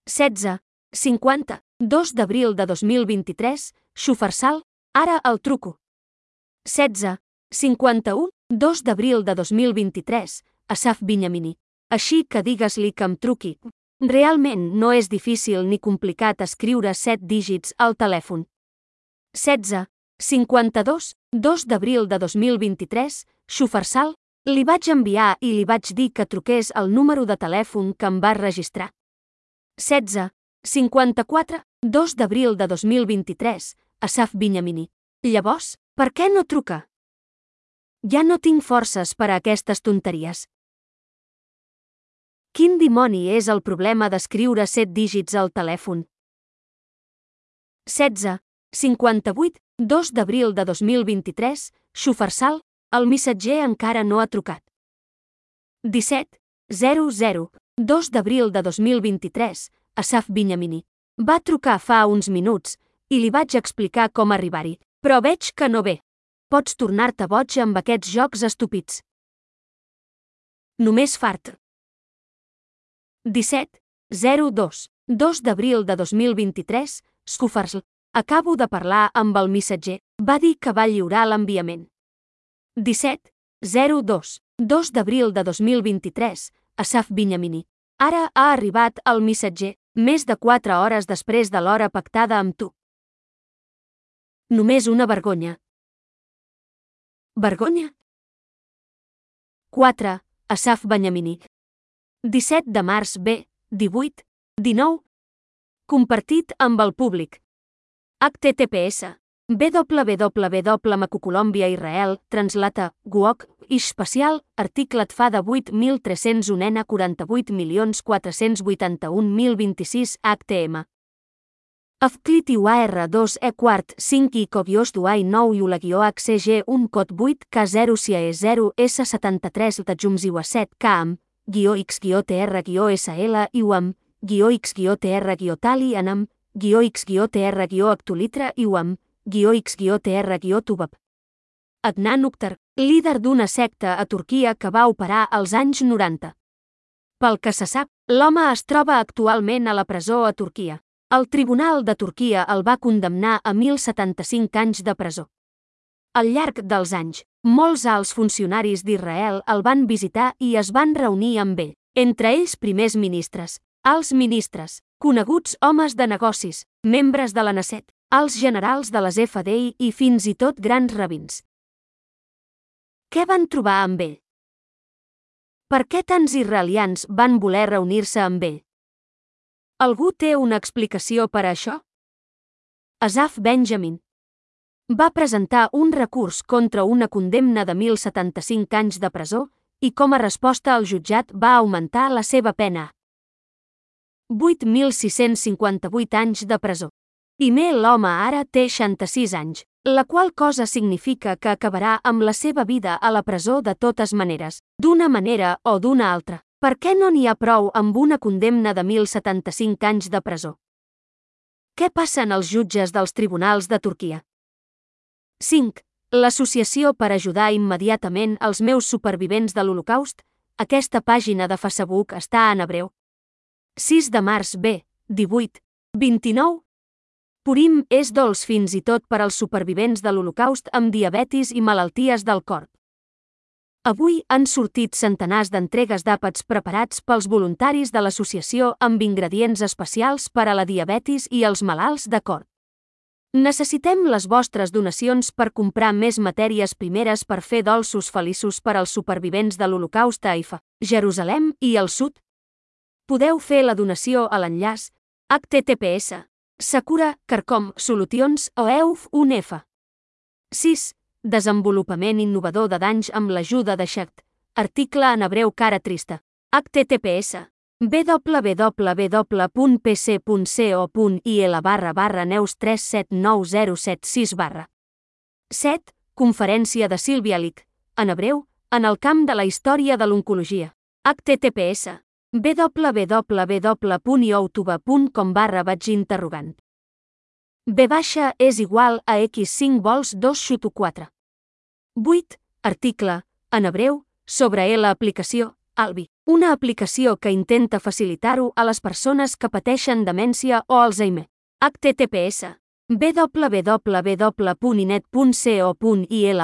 16. 50. 2 d'abril de 2023, Xufarsal, ara el truco. 16. 51. 2 d'abril de 2023, Asaf Binyamini. Així que digues-li que em truqui. Realment no és difícil ni complicat escriure 7 dígits al telèfon. 16. 52. 2 d'abril de 2023, Xufarsal, li vaig enviar i li vaig dir que truqués al número de telèfon que em va registrar. 16. 54. 2 d'abril de 2023, Asaf Binyamini. Llavors, per què no truca? Ja no tinc forces per a aquestes tonteries. Quin dimoni és el problema d'escriure set dígits al telèfon? 16. 58. 2 d'abril de 2023, Xufarsal, el missatger encara no ha trucat. 17. 00. 2 d'abril de 2023, Asaf Binyamini. Va trucar fa uns minuts i li vaig explicar com arribar-hi, però veig que no ve. Pots tornar-te boig amb aquests jocs estúpids. Només fart. 17. 02. 2 d'abril de 2023, Scuffers. Acabo de parlar amb el missatger. Va dir que va lliurar l'enviament. 17. 02. 2 d'abril de 2023, Asaf Binyamini. Ara ha arribat el missatger, més de 4 hores després de l'hora pactada amb tu. Només una vergonya. Vergonya? 4. Asaf Binyamini. 17 de març B, 18, 19. Compartit amb el públic. HTTPS. www Colòmbia Israel, translata, guoc, ix espacial, article fa de 8.301 n 48.481.026 HTM. Afclit UAR2 E quart 5 i cogios duai 9 i ula guió HCG 1 cot 8 K0 CIE 0 S73 Tajums iua 7 KAM, guió X guió TR guió SL i UAM, guió X guió TR guió Tali Anam, guió X guió TR guió Actulitra i UAM, guió X guió TR guió Tubab. Adnan Uktar, líder d'una secta a Turquia que va operar als anys 90. Pel que se sap, l'home es troba actualment a la presó a Turquia. El Tribunal de Turquia el va condemnar a 1.075 anys de presó. Al llarg dels anys, molts alts funcionaris d'Israel el van visitar i es van reunir amb ell, entre ells primers ministres, alts ministres, coneguts homes de negocis, membres de la Nasset, alts generals de les FDI i fins i tot grans rabins. Què van trobar amb ell? Per què tants israelians van voler reunir-se amb ell? Algú té una explicació per a això? Asaf Benjamin va presentar un recurs contra una condemna de 1.075 anys de presó i com a resposta el jutjat va augmentar la seva pena. 8.658 anys de presó. I més l'home ara té 66 anys, la qual cosa significa que acabarà amb la seva vida a la presó de totes maneres, d'una manera o d'una altra. Per què no n'hi ha prou amb una condemna de 1.075 anys de presó? Què passen els jutges dels tribunals de Turquia? 5. L'associació per ajudar immediatament els meus supervivents de l'Holocaust, aquesta pàgina de Facebook està en hebreu. 6 de març B, 18, 29, Purim és dolç fins i tot per als supervivents de l'Holocaust amb diabetis i malalties del cor. Avui han sortit centenars d'entregues d'àpats preparats pels voluntaris de l'associació amb ingredients especials per a la diabetis i els malalts de cor. Necessitem les vostres donacions per comprar més matèries primeres per fer dolços feliços per als supervivents de l'Holocaust a Haifa, Jerusalem i el sud. Podeu fer la donació a l'enllaç https Sakura, Carcom, Solutions o EUF UNEF. 6. Desenvolupament innovador de danys amb l'ajuda de Shecht. Article en hebreu cara trista. https www.pc.co.il barra barra neus 379076 barra 7. Conferència de Sílvia Lic, en hebreu, en el camp de la història de l'oncologia. https www.youtube.com barra vaig interrogant. B baixa és igual a x5 vols 2 xuto 4. 8. Article, en hebreu, sobre la aplicació, Albi, una aplicació que intenta facilitar-ho a les persones que pateixen demència o Alzheimer. https www.inet.co.il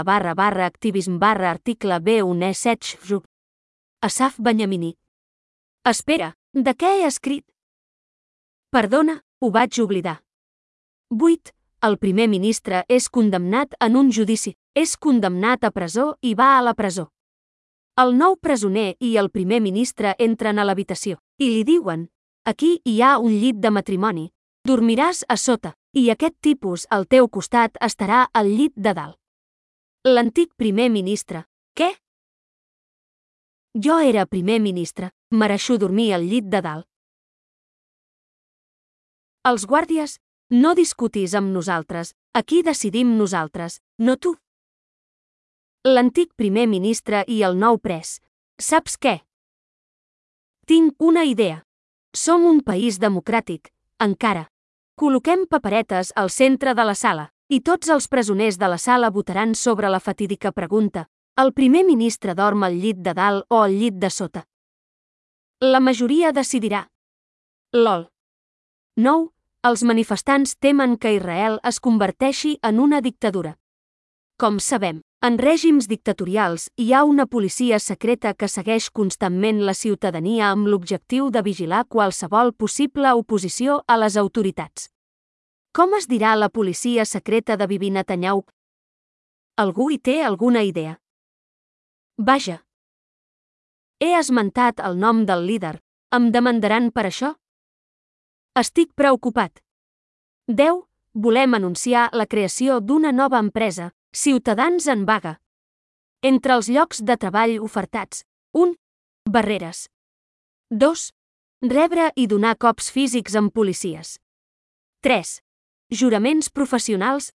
barra barra activism barra article B1E7 Asaf Benyamini Espera, de què he escrit? Perdona, ho vaig oblidar. 8. El primer ministre és condemnat en un judici, és condemnat a presó i va a la presó. El nou presoner i el primer ministre entren a l'habitació i li diuen «Aquí hi ha un llit de matrimoni. Dormiràs a sota, i aquest tipus al teu costat estarà al llit de dalt». L'antic primer ministre «Què? Jo era primer ministre, mereixo dormir al llit de dalt. Els guàrdies, no discutis amb nosaltres, aquí decidim nosaltres, no tu. L'antic primer ministre i el nou pres. Saps què? Tinc una idea. Som un país democràtic, encara. Col·loquem paperetes al centre de la sala, i tots els presoners de la sala votaran sobre la fatídica pregunta, el primer ministre dorm al llit de dalt o al llit de sota. La majoria decidirà. LOL. 9. Els manifestants temen que Israel es converteixi en una dictadura. Com sabem, en règims dictatorials hi ha una policia secreta que segueix constantment la ciutadania amb l'objectiu de vigilar qualsevol possible oposició a les autoritats. Com es dirà la policia secreta de Bibi Netanyahu? Algú hi té alguna idea? Vaja. He esmentat el nom del líder. Em demandaran per això? Estic preocupat. 10. volem anunciar la creació d'una nova empresa, Ciutadans en vaga. Entre els llocs de treball ofertats, 1. Barreres. 2. Rebre i donar cops físics amb policies. 3. Juraments professionals.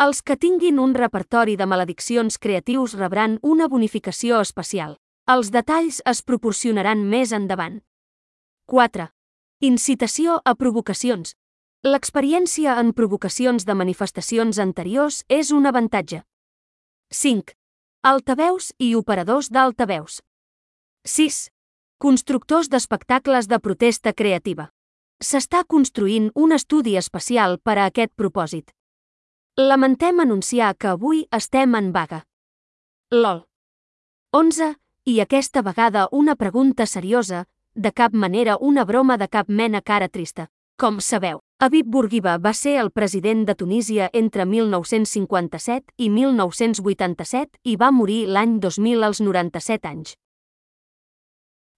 Els que tinguin un repertori de malediccions creatius rebran una bonificació especial. Els detalls es proporcionaran més endavant. 4. Incitació a provocacions. L'experiència en provocacions de manifestacions anteriors és un avantatge. 5. Altaveus i operadors d'altaveus. 6. Constructors d'espectacles de protesta creativa. S'està construint un estudi especial per a aquest propòsit. Lamentem anunciar que avui estem en vaga. LOL. 11. I aquesta vegada una pregunta seriosa, de cap manera una broma de cap mena cara trista. Com sabeu, Habib Bourguiba va ser el president de Tunísia entre 1957 i 1987 i va morir l'any 2000 als 97 anys.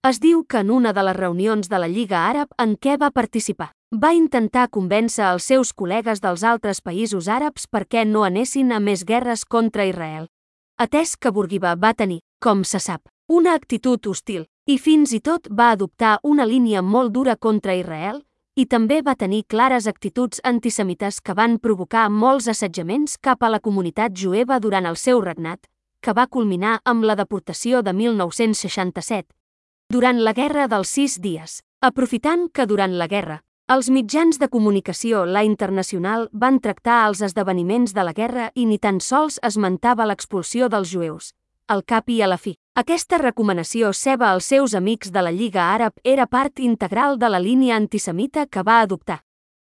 Es diu que en una de les reunions de la Lliga Àrab en què va participar, va intentar convèncer els seus col·legues dels altres països àrabs perquè no anessin a més guerres contra Israel. Atès que Bourguiba va tenir, com se sap, una actitud hostil, i fins i tot va adoptar una línia molt dura contra Israel, i també va tenir clares actituds antisemites que van provocar molts assetjaments cap a la comunitat jueva durant el seu regnat, que va culminar amb la deportació de 1967, durant la Guerra dels Sis Dies, aprofitant que durant la guerra, els mitjans de comunicació la internacional van tractar els esdeveniments de la guerra i ni tan sols esmentava l'expulsió dels jueus. Al cap i a la fi, aquesta recomanació seva als seus amics de la Lliga Àrab era part integral de la línia antisemita que va adoptar.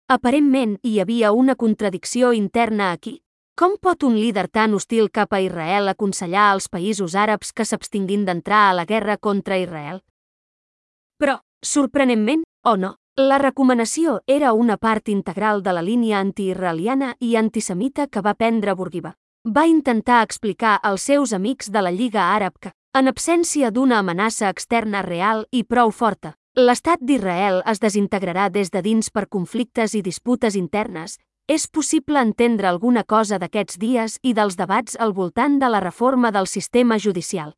Aparentment hi havia una contradicció interna aquí. Com pot un líder tan hostil cap a Israel aconsellar als països àrabs que s'abstinguin d'entrar a la guerra contra Israel? Però, sorprenentment, o no, la recomanació era una part integral de la línia antiisraeliana i antisemita que va prendre Bourguiba. Va intentar explicar als seus amics de la Lliga Àrab que, en absència d'una amenaça externa real i prou forta, l'estat d'Israel es desintegrarà des de dins per conflictes i disputes internes, és possible entendre alguna cosa d'aquests dies i dels debats al voltant de la reforma del sistema judicial.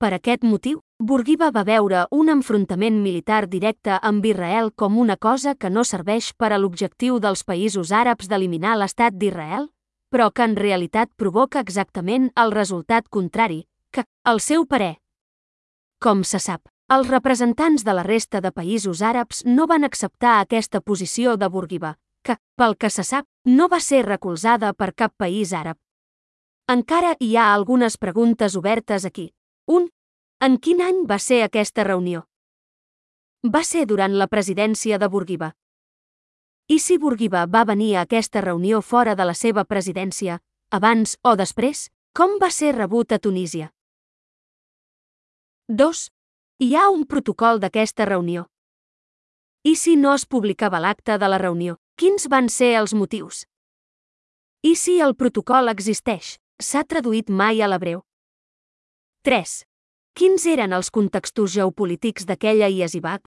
Per aquest motiu, Bourguiba va veure un enfrontament militar directe amb Israel com una cosa que no serveix per a l'objectiu dels països àrabs d'eliminar l'estat d'Israel, però que en realitat provoca exactament el resultat contrari, que, al seu parer. Com se sap, els representants de la resta de països àrabs no van acceptar aquesta posició de Bourguiba, que, pel que se sap, no va ser recolzada per cap país àrab. Encara hi ha algunes preguntes obertes aquí. Un, en quin any va ser aquesta reunió? Va ser durant la presidència de Bourguiba. I si Bourguiba va venir a aquesta reunió fora de la seva presidència, abans o després, com va ser rebut a Tunísia? 2. Hi ha un protocol d'aquesta reunió. I si no es publicava l'acte de la reunió, quins van ser els motius? I si el protocol existeix, s'ha traduït mai a l'hebreu? 3. Quins eren els contextos geopolítics d'aquella Iesibac?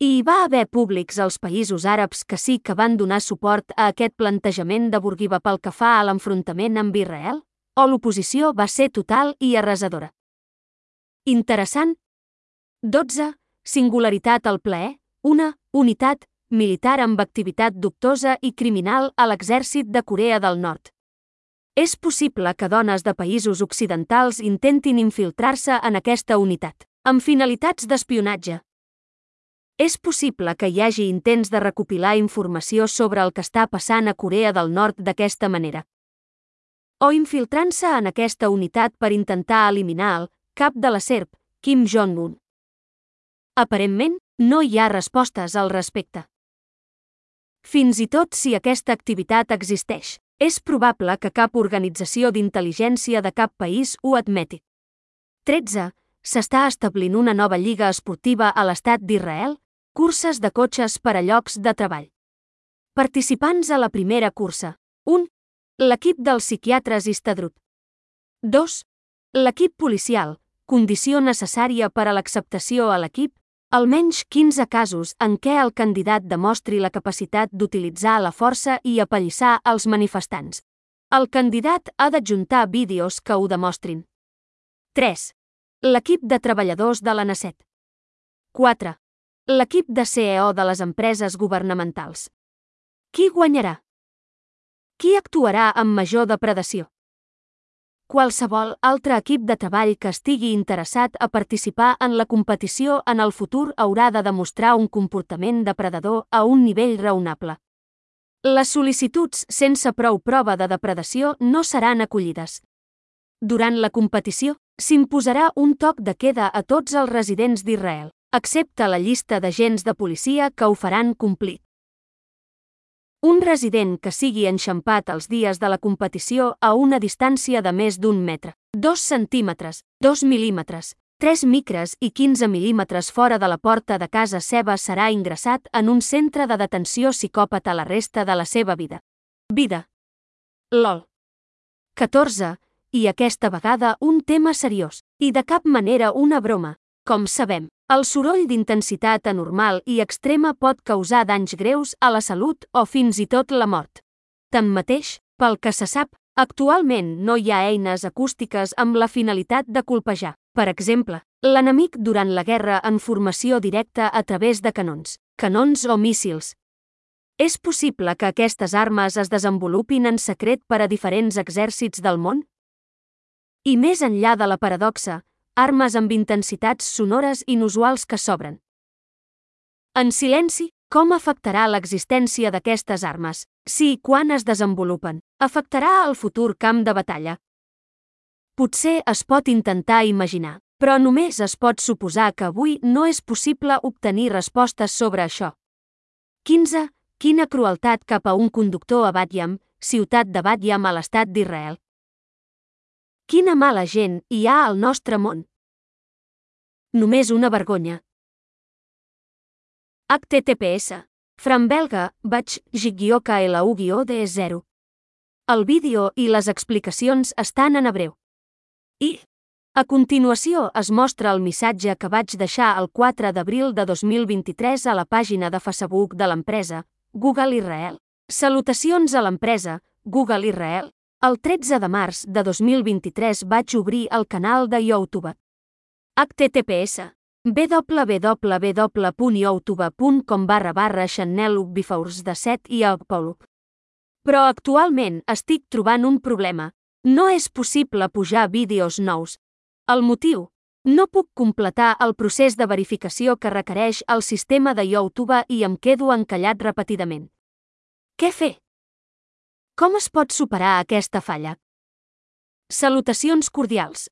I hi va haver públics als països àrabs que sí que van donar suport a aquest plantejament de Bourguiba pel que fa a l'enfrontament amb Israel? O l'oposició va ser total i arrasadora? Interessant. 12. Singularitat al plaer. Una unitat militar amb activitat dubtosa i criminal a l'exèrcit de Corea del Nord. És possible que dones de països occidentals intentin infiltrar-se en aquesta unitat, amb finalitats d'espionatge. És possible que hi hagi intents de recopilar informació sobre el que està passant a Corea del Nord d'aquesta manera. O infiltrant-se en aquesta unitat per intentar eliminar el cap de la serp, Kim Jong-un. Aparentment, no hi ha respostes al respecte. Fins i tot si aquesta activitat existeix, és probable que cap organització d'intel·ligència de cap país ho admeti. 13. S'està establint una nova lliga esportiva a l'estat d'Israel, curses de cotxes per a llocs de treball. Participants a la primera cursa. 1. L'equip dels psiquiatres Istadrut. 2. L'equip policial, condició necessària per a l'acceptació a l'equip, Almenys 15 casos en què el candidat demostri la capacitat d'utilitzar la força i apallissar els manifestants. El candidat ha d'adjuntar vídeos que ho demostrin. 3. L'equip de treballadors de la NACET. 4. L'equip de CEO de les empreses governamentals. Qui guanyarà? Qui actuarà amb major depredació? Qualsevol altre equip de treball que estigui interessat a participar en la competició en el futur haurà de demostrar un comportament depredador a un nivell raonable. Les sol·licituds sense prou prova de depredació no seran acollides. Durant la competició, s'imposarà un toc de queda a tots els residents d'Israel, excepte la llista d'agents de policia que ho faran complir. Un resident que sigui enxampat els dies de la competició a una distància de més d'un metre, 2 centímetres, 2 mil·límetres, 3 micres i 15 mil·límetres fora de la porta de casa seva serà ingressat en un centre de detenció psicòpata la resta de la seva vida. Vida. LOL. 14. I aquesta vegada un tema seriós, i de cap manera una broma. Com sabem, el soroll d'intensitat anormal i extrema pot causar danys greus a la salut o fins i tot la mort. Tanmateix, pel que se sap, actualment no hi ha eines acústiques amb la finalitat de colpejar, per exemple, l'enemic durant la guerra en formació directa a través de canons, canons o míssils. És possible que aquestes armes es desenvolupin en secret per a diferents exèrcits del món? I més enllà de la paradoxa, armes amb intensitats sonores inusuals que s'obren. En silenci, com afectarà l'existència d'aquestes armes, si i quan es desenvolupen? Afectarà el futur camp de batalla? Potser es pot intentar imaginar, però només es pot suposar que avui no és possible obtenir respostes sobre això. 15. Quina crueltat cap a un conductor a Batyam, ciutat de Batyam a l'estat d'Israel. Quina mala gent hi ha al nostre món. Només una vergonya. HTTPS. Fran belga, vaig, gigioca lu de 0. El vídeo i les explicacions estan en hebreu. I, a continuació es mostra el missatge que vaig deixar el 4 d'abril de 2023 a la pàgina de Facebook de l'empresa, Google Israel. Salutacions a l'empresa, Google Israel. El 13 de març de 2023 vaig obrir el canal de YouTube. https www.youtube.com barra barra Chanel Bifaurs de 7 i Agpolup. Però actualment estic trobant un problema. No és possible pujar vídeos nous. El motiu? No puc completar el procés de verificació que requereix el sistema de YouTube i em quedo encallat repetidament. Què fer? Com es pot superar aquesta falla? Salutacions cordials.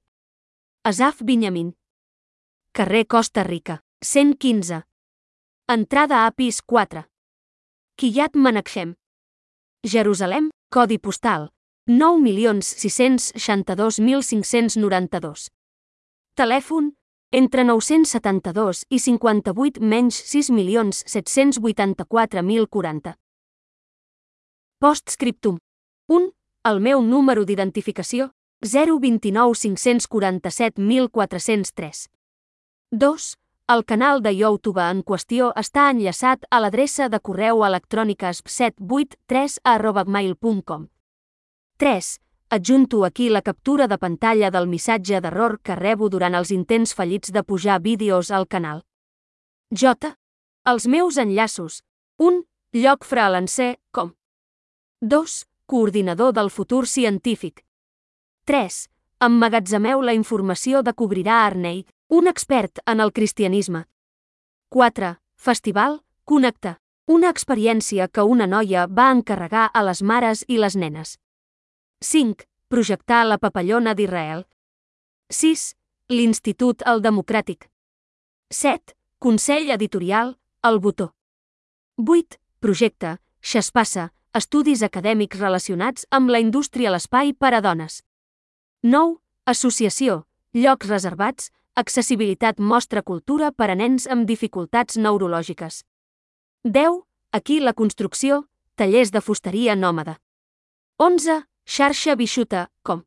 Asaf Binyamin. Carrer Costa Rica, 115. Entrada a pis 4. Kiryat Menachem. Jerusalem, codi postal 9.662.592. Telèfon entre 972 i 58 menys 6.784.040. Postscriptum. 1. El meu número d'identificació, 029 547 1403. 2. El canal de YouTube en qüestió està enllaçat a l'adreça de correu electrònica 783 gmail.com. 3. Adjunto aquí la captura de pantalla del missatge d'error que rebo durant els intents fallits de pujar vídeos al canal. J. Els meus enllaços. 1. Lloc freelancer, com. 2. Coordinador del futur científic. 3. Emmagatzemeu la informació de Cobrirà Arnei, un expert en el cristianisme. 4. Festival, Connecta. Una experiència que una noia va encarregar a les mares i les nenes. 5. Projectar la papallona d'Israel. 6. L'Institut El Democràtic. 7. Consell editorial, El Botó. 8. Projecte, Xaspassa, estudis acadèmics relacionats amb la indústria l'espai per a dones. 9. Associació, llocs reservats, accessibilitat mostra cultura per a nens amb dificultats neurològiques. 10. Aquí la construcció, tallers de fusteria nòmada. 11. Xarxa Bixuta, com.